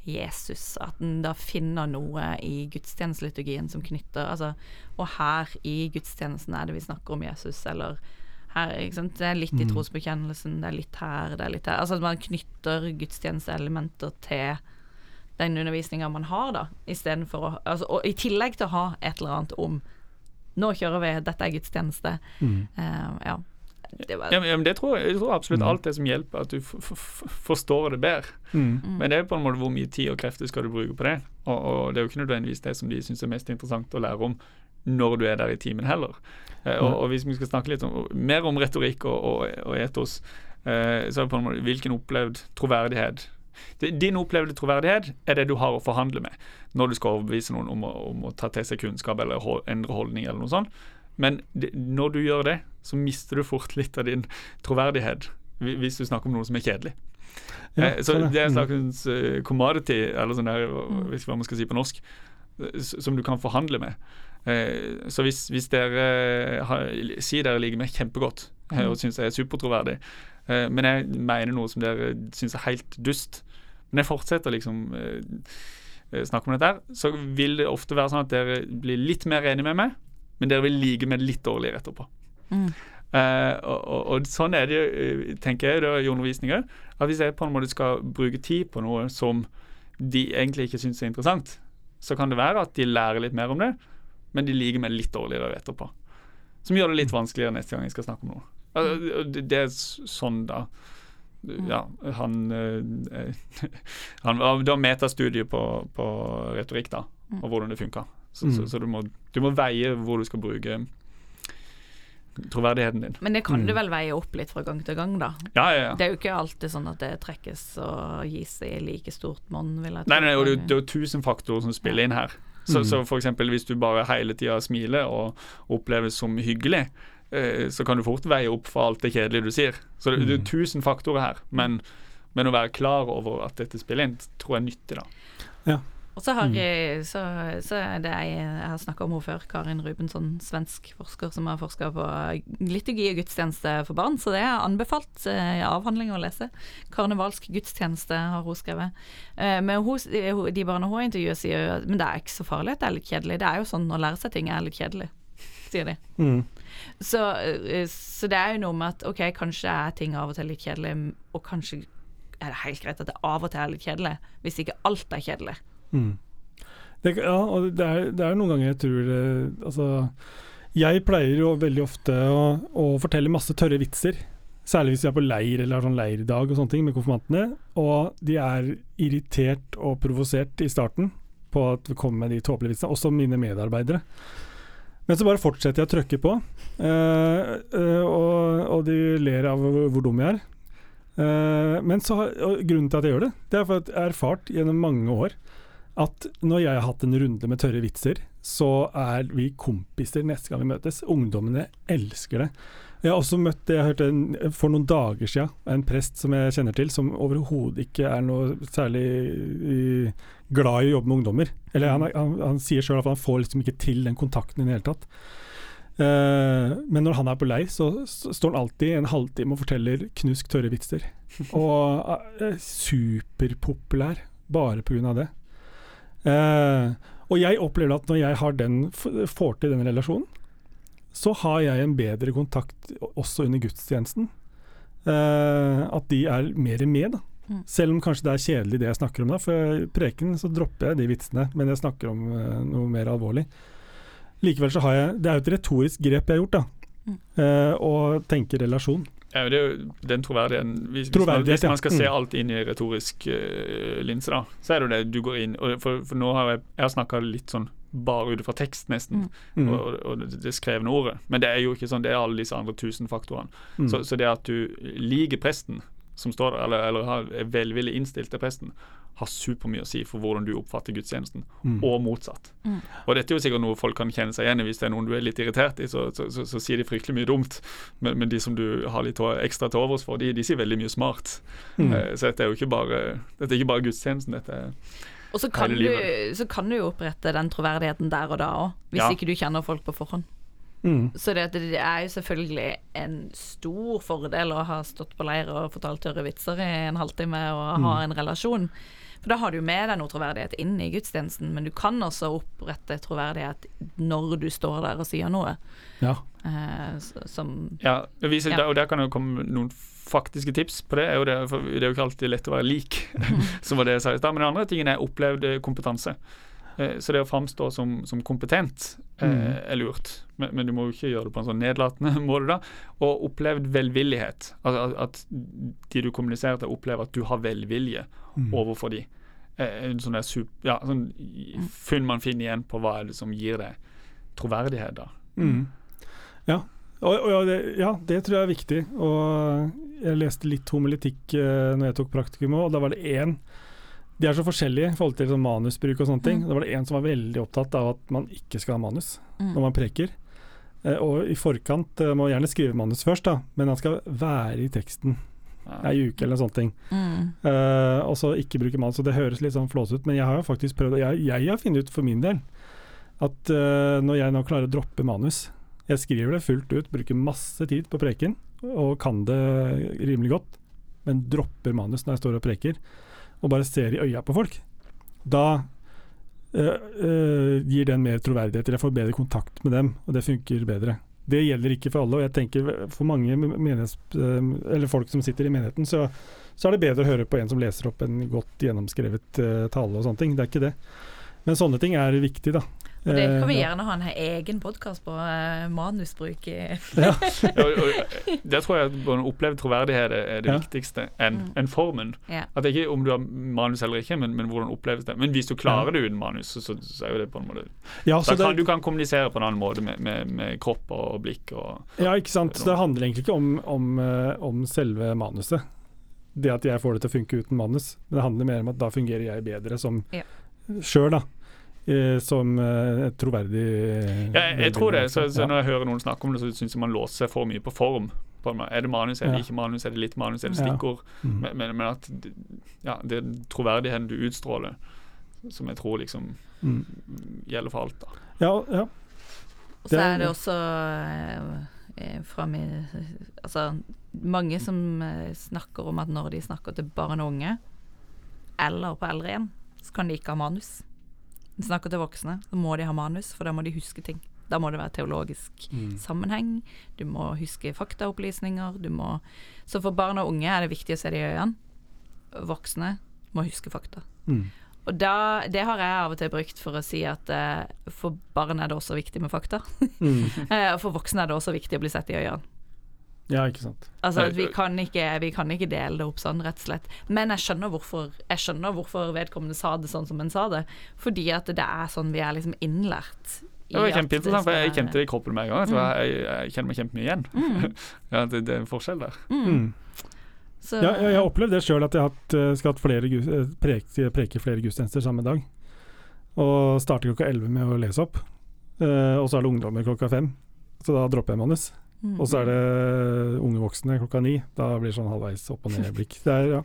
Jesus, at en da finner noe i gudstjenesteliturgien som knytter altså, Og her i gudstjenesten er det vi snakker om Jesus, eller her, ikke sant? Det er litt i Mm. trosbekjennelsen, det er litt her, det er litt her. Altså at man knytter gudstjenesteelementer til den undervisninga man har, da, istedenfor å altså, Og i tillegg til å ha et eller annet om Nå kjører vi, dette er gudstjeneste. mm. Uh, ja. Det var Ja, men, ja, men det tror jeg, jeg tror absolutt Mm. alt det som hjelper, at du f f f forstår det bedre. Mm. mm. Men det er på en måte hvor mye tid og krefter skal du bruke på det. Og, og det er jo ikke nødvendigvis det som de syns er mest interessant å lære om når du er der i timen heller. Eh, og, og hvis vi skal snakke litt om, mer om retorikk og, og, og etos, eh, så er det på en måte hvilken opplevd troverdighet det, Din opplevde troverdighet er det du har å forhandle med når du skal overbevise noen om å, om å ta til seg kunnskap eller ho- endre holdning eller noe sånt. Men det, når du gjør det, så mister du fort litt av din troverdighet hvis du snakker om noe som er kjedelig. Ja, eh, så sånn, det er en Mm. slags eh, commodity, eller sånn der, hvis hva man skal si på norsk, eh, som du kan forhandle med. Eh, så hvis, hvis dere sier dere liker meg kjempegodt eh, og syns jeg er supertroverdig, men jeg mener noe som dere syns er helt dust, men jeg fortsetter liksom eh, eh, snakke om dette her, så vil det ofte være sånn at dere blir litt mer enige med meg, men dere vil like meg litt dårligere etterpå. Mm. Uh, og, og, og sånn er det eh, tenker jeg, det er i undervisning òg. At hvis jeg på en måte skal bruke tid på noe som de egentlig ikke syns er interessant, så kan det være at de lærer litt mer om det, men de liker meg litt dårligere etterpå. Som gjør det litt vanskeligere neste gang jeg skal snakke om noe. Det, det er sånn, da. Ja, han, eh, [laughs] han Det var metastudie på, på retorikk, da, og hvordan det funka. Så, så, Mm. så du, må, du må veie hvor du skal bruke troverdigheten din. Men det kan Mm. du vel veie opp litt fra gang til gang, da. Ja, ja, ja. Det er jo ikke alltid sånn at det trekkes og gis i like stort monn, vil jeg tro. Nei, nei, og det, det er jo tusen faktorer som spiller inn her. Så, Mm. så eksempel hvis du bare hele tida smiler og oppleves som hyggelig, så kan du fort veie opp for alt det kjedelige du sier. Så det, det er tusen faktorer her. Men, men å være klar over at dette spiller inn, tror jeg er nyttig, da. Og så har Mm. jeg, så, så er det jeg, jeg har snakka om henne før, Karin Rubensson, svensk forsker som har forska på liturgi og gudstjeneste for barn, så det er anbefalt eh, avhandling å lese. Karnevalsk gudstjeneste har hun skrevet. Eh, men hun, de barna hun intervjuer, sier jo at men det er ikke så farlig at det er litt kjedelig. Det er jo sånn å lære seg ting er litt kjedelig, sier de. Mm. Så, eh, så det er jo noe med at ok, kanskje er ting av og til litt kjedelig, og kanskje er det helt greit at det av og til er litt kjedelig, hvis ikke alt er kjedelig. Mm. Det, ja, og det er, det er noen ganger jeg tror det, Altså, jeg pleier jo veldig ofte å, å fortelle masse tørre vitser. Særlig hvis vi er på leir eller har sånn leirdag og sånne ting med konfirmantene. Og de er irritert og provosert i starten på at vi kommer med de tåpelige vitsene, også mine medarbeidere. Men så bare fortsetter jeg å trykke på, uh, uh, og, og de ler av hvor, dum jeg er. Uh, men så, grunnen til at jeg gjør det, det er for at jeg har erfart gjennom mange år at når jeg har hatt en runde med tørre vitser, så er vi kompiser neste gang vi møtes. Ungdommene elsker det. Jeg har også møtt det jeg hørte en, for noen dager siden, en prest som jeg kjenner til, som overhodet ikke er noe særlig glad i å jobbe med ungdommer. Eller han, han, han sier sjøl at han får liksom ikke til den kontakten i det hele tatt. Uh, men når han er på leir, så, så står han alltid en halvtime og forteller knusk tørre vitser. [laughs] Og er superpopulær bare pga. det. Uh, og jeg opplever at når jeg har den, får til den relasjonen, så har jeg en bedre kontakt også under gudstjenesten. Uh, at de er mer med, da. Mm. Selv om kanskje det er kjedelig det jeg snakker om da. For i preken så dropper jeg de vitsene, men jeg snakker om uh, noe mer alvorlig. Likevel så har jeg Det er jo et retorisk grep jeg har gjort, da. Mm. Uh, og tenker relasjon. Ja, det er jo den troverdigheten Hvis, hvis, man, Troverdighet, hvis man skal ja. se Mm. alt inn i retorisk uh, linse, da, så er det jo det du går inn og For, for nå har jeg, jeg snakka litt sånn bare ut fra tekst, nesten, Mm. og, og, og det, det skrevne ordet. Men det er jo ikke sånn, det er alle disse andre tusen faktorene. Mm. Så, så det at du liker presten som står der, eller, eller er velvillig innstilt til presten, har supermye å si for hvordan du oppfatter gudstjenesten, Mm. og motsatt. Mm. Og dette er jo sikkert noe folk kan kjenne seg igjen i. Hvis det er noen du er litt irritert i, så, så, så, så sier de fryktelig mye dumt. Men, men de som du har litt ekstra til overs for, de, de sier veldig mye smart. Mm. Eh, så dette er jo ikke bare, dette er ikke bare gudstjenesten. Dette er Og så kan, du, så kan du jo opprette den troverdigheten der og da òg, hvis Ja. ikke du kjenner folk på forhånd. Mm. Så det, det er jo selvfølgelig en stor fordel å ha stått på leir og fortalt tørre vitser i en halvtime og ha en relasjon. For da har du med deg noe troverdighet inn i gudstjenesten, men du kan også opprette troverdighet når du står der og sier noe. Ja. Eh, som Ja, det viser, Ja. Der, og der kan det komme noen faktiske tips på det. Er det, for det er jo ikke alltid lett å være lik, [laughs] som var det jeg sa i stad. Men den andre tingen er opplevd eh, kompetanse. Eh, Så det å framstå som, som kompetent eh, Mm. er lurt, men, men du må jo ikke gjøre det på en sånn nedlatende [laughs] måte. da. Og opplevd velvillighet. Altså at- at de du kommuniserer til, opplever at du har velvilje Mm. overfor de. Eh, En sånn ja, sånn funn man finner igjen på hva er det som gir deg troverdighet, da. Mm. Ja. Og, og ja, det, ja, det tror jeg er viktig. Og jeg leste litt homiletikk eh, når jeg tok praktikum òg, og da var det én De er så forskjellige i forhold til sånn manusbruk og sånne ting. Mm. Da var det en som var veldig opptatt av at man ikke skal ha manus Mm. når man preker. Eh, og i forkant eh, må gjerne skrive manus først, da, men han skal være i teksten Ja. ei uke eller sånne ting. Mm. Eh, og så ikke bruke manus. Og det høres litt sånn flåsete ut, men jeg har jo faktisk prøvd Jeg, jeg har funnet ut for min del at eh, når jeg nå klarer å droppe manus Jeg skriver det fullt ut, bruker masse tid på preken og kan det rimelig godt, men dropper manus når jeg står og preker, og bare ser i øya på folk. Da øh, øh, gir den mer troverdighet, eller jeg får bedre kontakt med dem, og det funker bedre. Det gjelder ikke for alle, og jeg tenker for mange menighets, eh, eller folk som sitter i menigheten, så, så er det bedre å høre på en som leser opp en godt gjennomskrevet uh, tale og sånne ting. Det er ikke det. Men sånne ting er viktig, da. Og det kan vi Eh, gjerne ha en egen podkast på, eh, manusbruk i [laughs] Ja. [laughs] der tror jeg at opplevd troverdighet er det Ja. viktigste, enn Mm. enn formen. Ja. At det ikke er om du har manus eller ikke, men, men hvordan oppleves det. Men hvis du klarer det uten manus, så, så, er jo det på en måte ja, da kan, det, Du kan kommunisere på en annen måte med, med, med kropp og blikk og ja, ikke sant. Det handler egentlig ikke om, om, eh, om selve manuset. Det at jeg får det til å funke uten manus. Men det handler mer om at da fungerer jeg bedre som Ja. sjøl, da. Eh, som eh, et troverdig eh, Ja, jeg, jeg tror det. Så, så Ja. når jeg hører noen snakke om det, så syns jeg man låser seg for mye på form. På. Er det manus, er det Ja. ikke manus, er det litt manus, er det Ja. stikkord? Mm. Men, men, at ja, det er troverdigheten du utstråler, som jeg tror liksom Mm. gjelder for alt. da Ja, ja. Og så er det også eh, fra mi, Altså, mange som snakker om at når de snakker til barn og unge, eller på eldre igjen, så kan de ikke ha manus. Snakker til voksne, så må de ha manus, for da må de huske ting. Da må det være teologisk Mm. sammenheng, du må huske faktaopplysninger, du må Så for barn og unge er det viktig å se det i øynene. Voksne må huske fakta. Mm. Og da, det har jeg av og til brukt for å si at eh, for barn er det også viktig med fakta. Mm. [laughs] Eh, og for voksne er det også viktig å bli sett i øynene. Ja, ikke sant. Altså at vi kan, ikke, vi kan ikke dele det opp sånn, rett og slett. Men jeg skjønner hvorfor, jeg skjønner hvorfor vedkommende sa det sånn som en sa det. Fordi at det er sånn vi er liksom innlært. i Det var kjempeinteressant, for jeg kjente det i kroppen med en gang. Jeg, Mm. jeg, jeg kjenner meg kjempemye igjen. Mm. [laughs] ja, det, det er en forskjell der. Mm. Mm. Så, Ja, ja, jeg har opplevd det sjøl, at jeg hatt, eh, skal hatt flere eh, preke, preke flere gudstjenester samme dag. Og starter klokka 11 med å lese opp. Uh, og så er det ungdommer klokka fem. Så da dropper jeg manus. Mm. Og så er det unge voksne klokka ni. Da blir det sånn halvveis opp og ned-blikk. [laughs] Ja.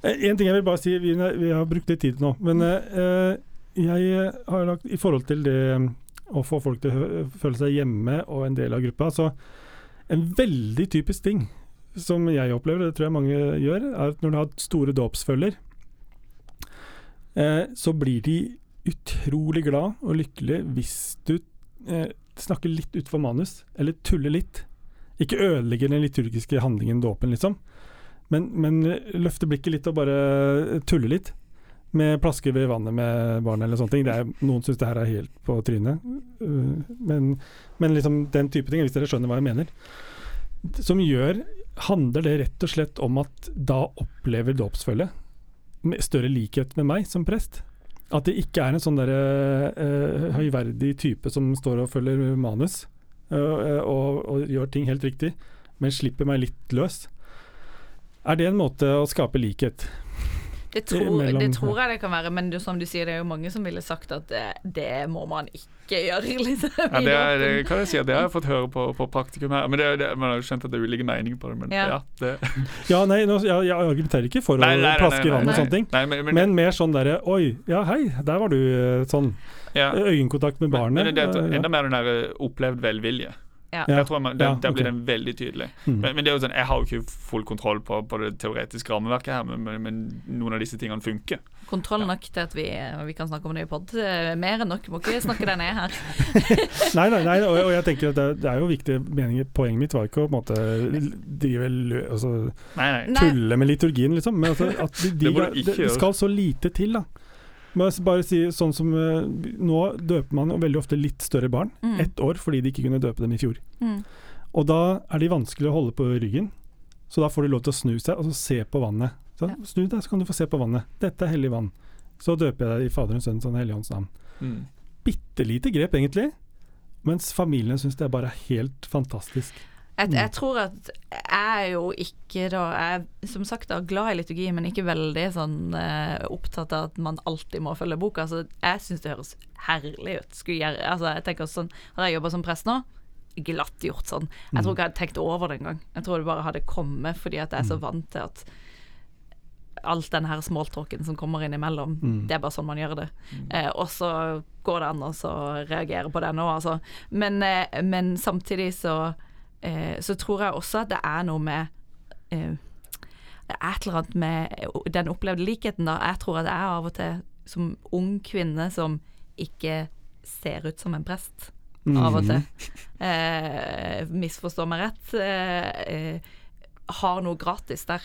En ting jeg vil bare si, vi, vi har brukt litt tid nå. Men eh, jeg har lagt I forhold til det eh, å få folk til å føle seg hjemme og en del av gruppa, så en veldig typisk ting som jeg opplever, det tror jeg mange gjør, er at når du har store dåpsfølger, eh, så blir de utrolig glad og lykkelig hvis du eh, snakker litt utenfor manus, eller tulle litt. Ikke ødelegge den liturgiske handlingen dåpen, liksom, men, men løfte blikket litt og bare tulle litt. Med plasker ved vannet med barn eller sånne ting. Er, noen syns det her er helt på trynet. Uh, men, men liksom den type ting, hvis dere skjønner hva jeg mener. Som gjør Handler det rett og slett om at da opplever dåpsfølget større likhet med meg som prest? At det ikke er en sånn der, uh, høyverdig type som står og følger manus uh, og, og gjør ting helt riktig, men slipper meg litt løs. Er det en måte å skape likhet? Det tror, Mellom- det tror jeg det kan være, men du, som du sier, det er jo mange som ville sagt at det, det må man ikke gjøre. [laughs] Liksom, Ja, det, er, det kan jeg si at det har jeg fått høre på, på praktikum her. Men det, det, man har jo skjønt at det er ulike meninger på det. Men ja, Ja. det, Ja, nei, nå, jeg, jeg argumenterer ikke for å Nei, nei, nei, plaske i vann og sånne ting, Nei, men, men, men mer sånn derre Oi, ja hei, der var du eh, sånn. ja. Øyekontakt med barnet. men det er eh, enda mer den der eh, opplevd velvilje. Ja. Jeg tror man, der, Ja, der blir den veldig tydelig. Mm. Men, men det er jo sånn, jeg har jo ikke full kontroll på, på det teoretiske rammeverket her, men, men, men noen av disse tingene funker. Kontroll nok til at vi, vi kan snakke om det i pod. Mer enn nok. Må ikke snakke deg ned her. [laughs] Nei, nei, nei og, og jeg tenker at det, det er jo viktige meninger. Poenget mitt var ikke å på en måte drive lø, altså, Nei, nei. Nei. tulle med liturgien, liksom. Men altså, at de, de, Det de det, skal så lite til, da. Jeg bare si sånn som eh, Nå døper man veldig ofte litt større barn. Mm. Ett år fordi de ikke kunne døpe dem i fjor. Mm. Og da er de vanskelig å holde på ryggen. Så da får de lov til å snu seg og så se på vannet. Så, Ja. Snu deg, så kan du få se på vannet. Dette er hellig vann. Så døper jeg deg i Faderens, Sønnens og Den hellige ånds navn. Mm. Bitte lite grep, egentlig. Mens familiene syns det er bare helt fantastisk. Jeg, jeg tror at jeg er jo ikke da Jeg er som sagt da glad i liturgi, men ikke veldig sånn eh, opptatt av at man alltid må følge boka. Så jeg syns det høres herlig ut. Skulle gjøre, altså, jeg tenker sånn Har jeg jobba som prest nå? Glatt gjort sånn. Jeg tror ikke jeg hadde tenkt over det engang. Jeg tror det bare hadde kommet fordi at jeg er så vant til at alt den her smalltalken som kommer innimellom, Mm. det er bare sånn man gjør det. Eh, og så går det an å reagere på det nå, altså. Men, eh, men samtidig så, så tror jeg også at det er noe med eh, Det er et eller annet med den opplevde likheten, da. Jeg tror at jeg av og til, som ung kvinne som ikke ser ut som en prest, av og til, eh, misforstår meg rett, eh, eh, har noe gratis der.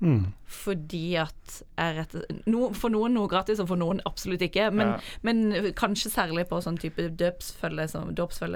Mm. Fordi at rett no, For noen noe gratis, og for noen absolutt ikke. Men, Ja. men kanskje særlig på sånn type døpsfølge som,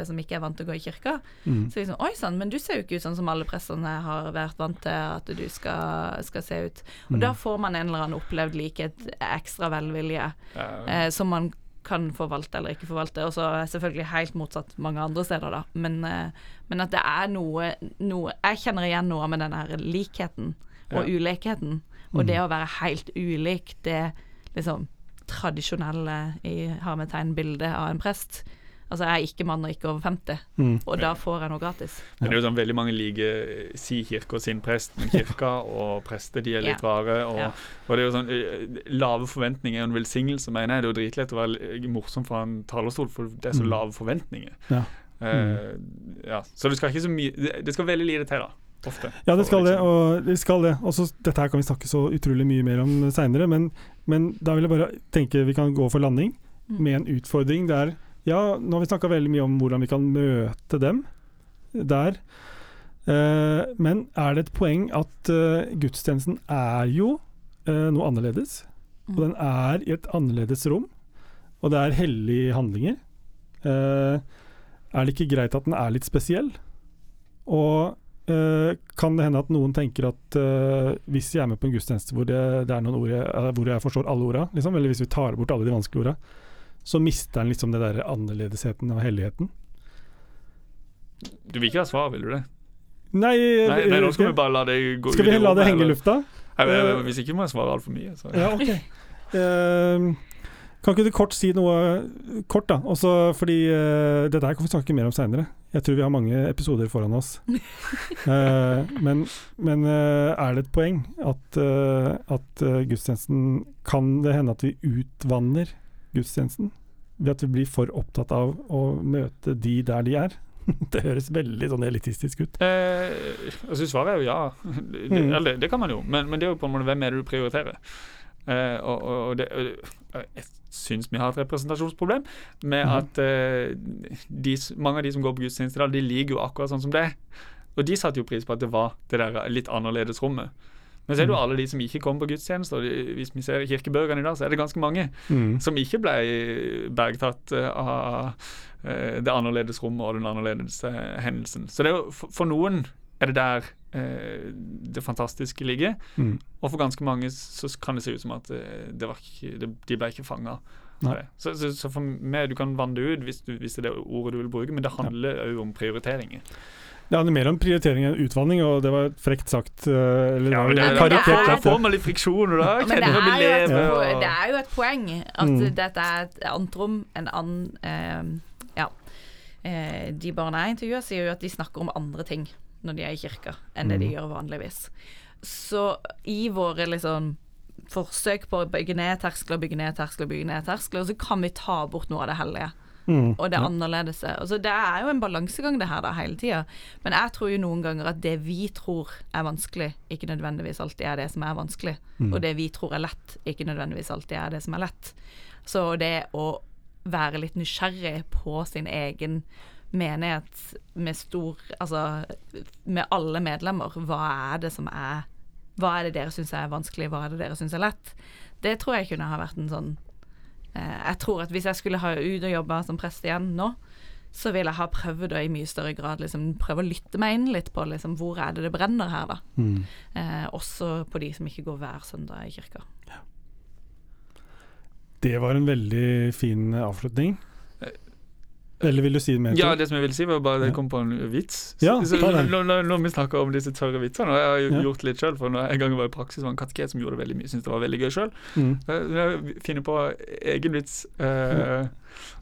som ikke er vant til å gå i kirka. Mm. Så liksom, Oi sann, men du ser jo ikke ut sånn som alle prestene har vært vant til at du skal, skal se ut. Og da får man en eller annen opplevd likhet, ekstra velvilje, Ja. eh, som man kan forvalte eller ikke forvalte. Og så selvfølgelig helt motsatt mange andre steder, da. Men, eh, men at det er noe, noe Jeg kjenner igjen noe med den her likheten og Ja. ulikheten. Og det å være helt ulik det liksom tradisjonelle i hermetegnbildet av en prest. Altså, jeg er ikke mann og ikke over 50, Mm. og da får jeg noe gratis. Men det er jo sånn veldig mange liker si kirke og sin prest, men [laughs] kirka og prester de er litt vare rare. Og, Ja. og det er jo sånn eh, Lave forventninger er en velsignelse, mener jeg. Det er jo dritlett å være morsom fra en talerstol, for det er så Mm. lave forventninger. Ja. Eh, ja. Så det skal ikke så mye Det, det skal veldig lite til, da. Ofte. Ja, det skal det. Og det skal det. Også, dette her kan vi snakke så utrolig mye mer om seinere, men, men da vil jeg bare tenke vi kan gå for landing Mm. med en utfordring der Ja, nå har vi snakka veldig mye om hvordan vi kan møte dem der. Eh, men er det et poeng at eh, gudstjenesten er jo eh, noe annerledes? Og den er i et annerledes rom, og det er hellige handlinger. Eh, er det ikke greit at den er litt spesiell? Og kan det hende at noen tenker at uh, hvis jeg er med på en gudstjeneste hvor det, det er noen ord jeg, eh, hvor jeg forstår alle orda, liksom, eller hvis vi tar bort alle de vanskelige orda, så mister den liksom det der annerledesheten og helligheten. Du vil ikke ha svar, vil du det? Nei, Nei, nei nå skal vi bare la det gå skal vi heller la det henge i lufta? Nei, men, Eh, Hvis ikke må jeg svare altfor mye. Så. Ja, ok. uh, [laughs] kan ikke du kort si noe kort, da? Også fordi uh, dette her kan vi snakke mer om seinere. Jeg tror vi har mange episoder foran oss. [laughs] Eh, men men eh, er det et poeng at, eh, at gudstjenesten Kan det hende at vi utvanner gudstjenesten? Ved at vi blir for opptatt av å møte de der de er? [laughs] det høres veldig sånn elitistisk ut. Eh, altså Svaret er jo ja. [laughs] Det, Mm. eller, det, det kan man jo, men, men det er jo på en måte hvem er det du prioriterer. Eh, og, og, det, og jeg syns vi har et representasjonsproblem med mm. at eh, de, mange av de som går på gudstjeneste i dag, de liker jo akkurat sånn som det. Og de satte jo pris på at det var det der litt annerledes rommet. Men så er det jo Mhm. alle de som ikke kommer på gudstjenester. og Hvis vi ser kirkebøkene i dag, så er det ganske mange Mm. som ikke ble bergtatt eh, av eh, det annerledes rommet og den annerledes eh, hendelsen. Så det er jo, for, for noen er det der eh, det fantastiske ligger, Mm. og for ganske mange så kan det se ut som at eh, det var ikke, det, de ble ikke fanga. Så, så, så for meg, du kan vanne det ut hvis, du, hvis det er det ordet du vil bruke, men det handler òg om prioriteringer. Det handler mer om prioritering enn utvanning, og det var frekt sagt. eh, eller Ja, det men det, var det er- får meg man litt friksjon, og da Men det vi er, jo et, og- det er jo et poeng at Mm. dette er et antrom, en annen eh, Ja. Eh, de barna jeg intervjuer, sier jo at de snakker om andre ting når de er i kirka, enn det de Mm. gjør vanligvis. Så i våre liksom forsøk på å bygge ned terskler, bygge ned terskler, bygge ned terskler, så kan vi ta bort noe av det hellige Mm. og det Ja. annerledes. Altså, det er jo en balansegang det her da, hele tida. Men jeg tror jo noen ganger at det vi tror er vanskelig, ikke nødvendigvis alltid er det som er vanskelig. Mm. Og det vi tror er lett, ikke nødvendigvis alltid er det som er lett. Så det å være litt nysgjerrig på sin egen menighet med stor Altså med alle medlemmer, hva er det som er Hva er det dere syns er vanskelig, hva er det dere syns er lett? Det tror jeg kunne ha vært en sånn Eh, Jeg tror at hvis jeg skulle ha ut og jobba som prest igjen nå, så ville jeg ha prøvd å i mye større grad liksom prøve å lytte meg inn litt på liksom, hvor er det det brenner her, da. Mm. Eh, også på de som ikke går hver søndag i kirka. Det var en veldig fin avslutning. Eller vil du si mer? Ja, det som jeg ville si, var bare at jeg kom på en vits. Ja, så, når, når, når vi snakker om disse tørre vitsene, og jeg har jo Ja. gjort litt sjøl, for når jeg en gang var i praksis, var en kateket som gjorde det veldig mye, syntes det var veldig gøy sjøl. Mm. Jeg finner på egen vits. Uh,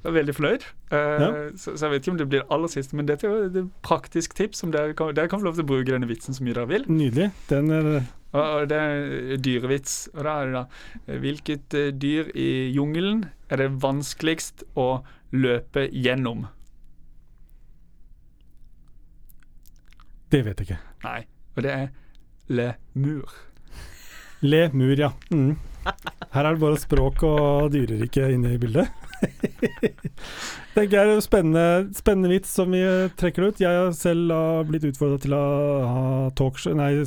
jeg er veldig fornøyd. Eh, Ja. så, så jeg vet ikke om det blir det aller siste, men dette er jo et praktisk tips. Som dere, kan, dere kan få lov til å bruke denne vitsen så mye dere vil. Nydelig. Den er Og, det er dyrevits. Og da er det da Hvilket eh, dyr i jungelen er det vanskeligst å løpe gjennom? Det vet jeg ikke. Nei, og det er lemur. Lemur, ja. Mm. Her er det bare språk og dyrerike inne i bildet. [laughs] Tenker jeg er en spennende, spennende vits som vi trekker ut. Jeg har selv blitt utfordra til å ha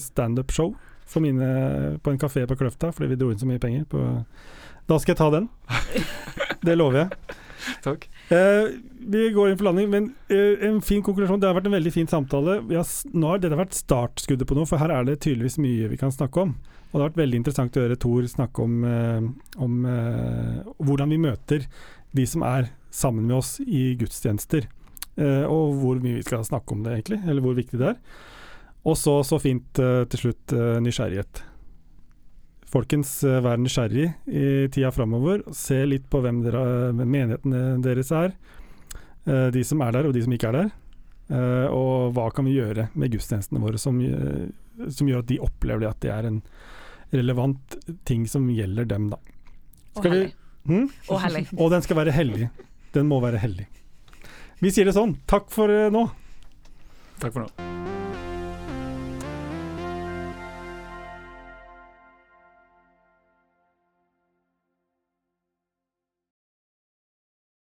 standup-show på en kafé på Kløfta, fordi vi dro inn så mye penger. På, da skal jeg ta den. [laughs] Det lover jeg. [laughs] Takk. Eh, vi går inn for landing, men eh, en fin konklusjon. Det har vært en veldig fin samtale. Har, nå har dette vært startskuddet på noe, for her er det tydeligvis mye vi kan snakke om. Og det har vært veldig interessant å høre Tor snakke om, eh, om eh, hvordan vi møter de som er sammen med oss i gudstjenester. Eh, og hvor mye vi skal snakke om det, egentlig. Eller hvor viktig det er. Og så så fint eh, til slutt nysgjerrighet. Folkens, eh, vær nysgjerrig i tida framover. Se litt på hvem dere, menighetene deres er. Eh, De som er der, og de som ikke er der. Eh, Og hva kan vi gjøre med gudstjenestene våre som, som gjør at de opplever det at det er en relevant ting som gjelder dem, da. Og hellig. vi- Hm? Og hellig. Og den skal være hellig. Den må være hellig. Vi sier det sånn. Takk for nå. Takk for nå.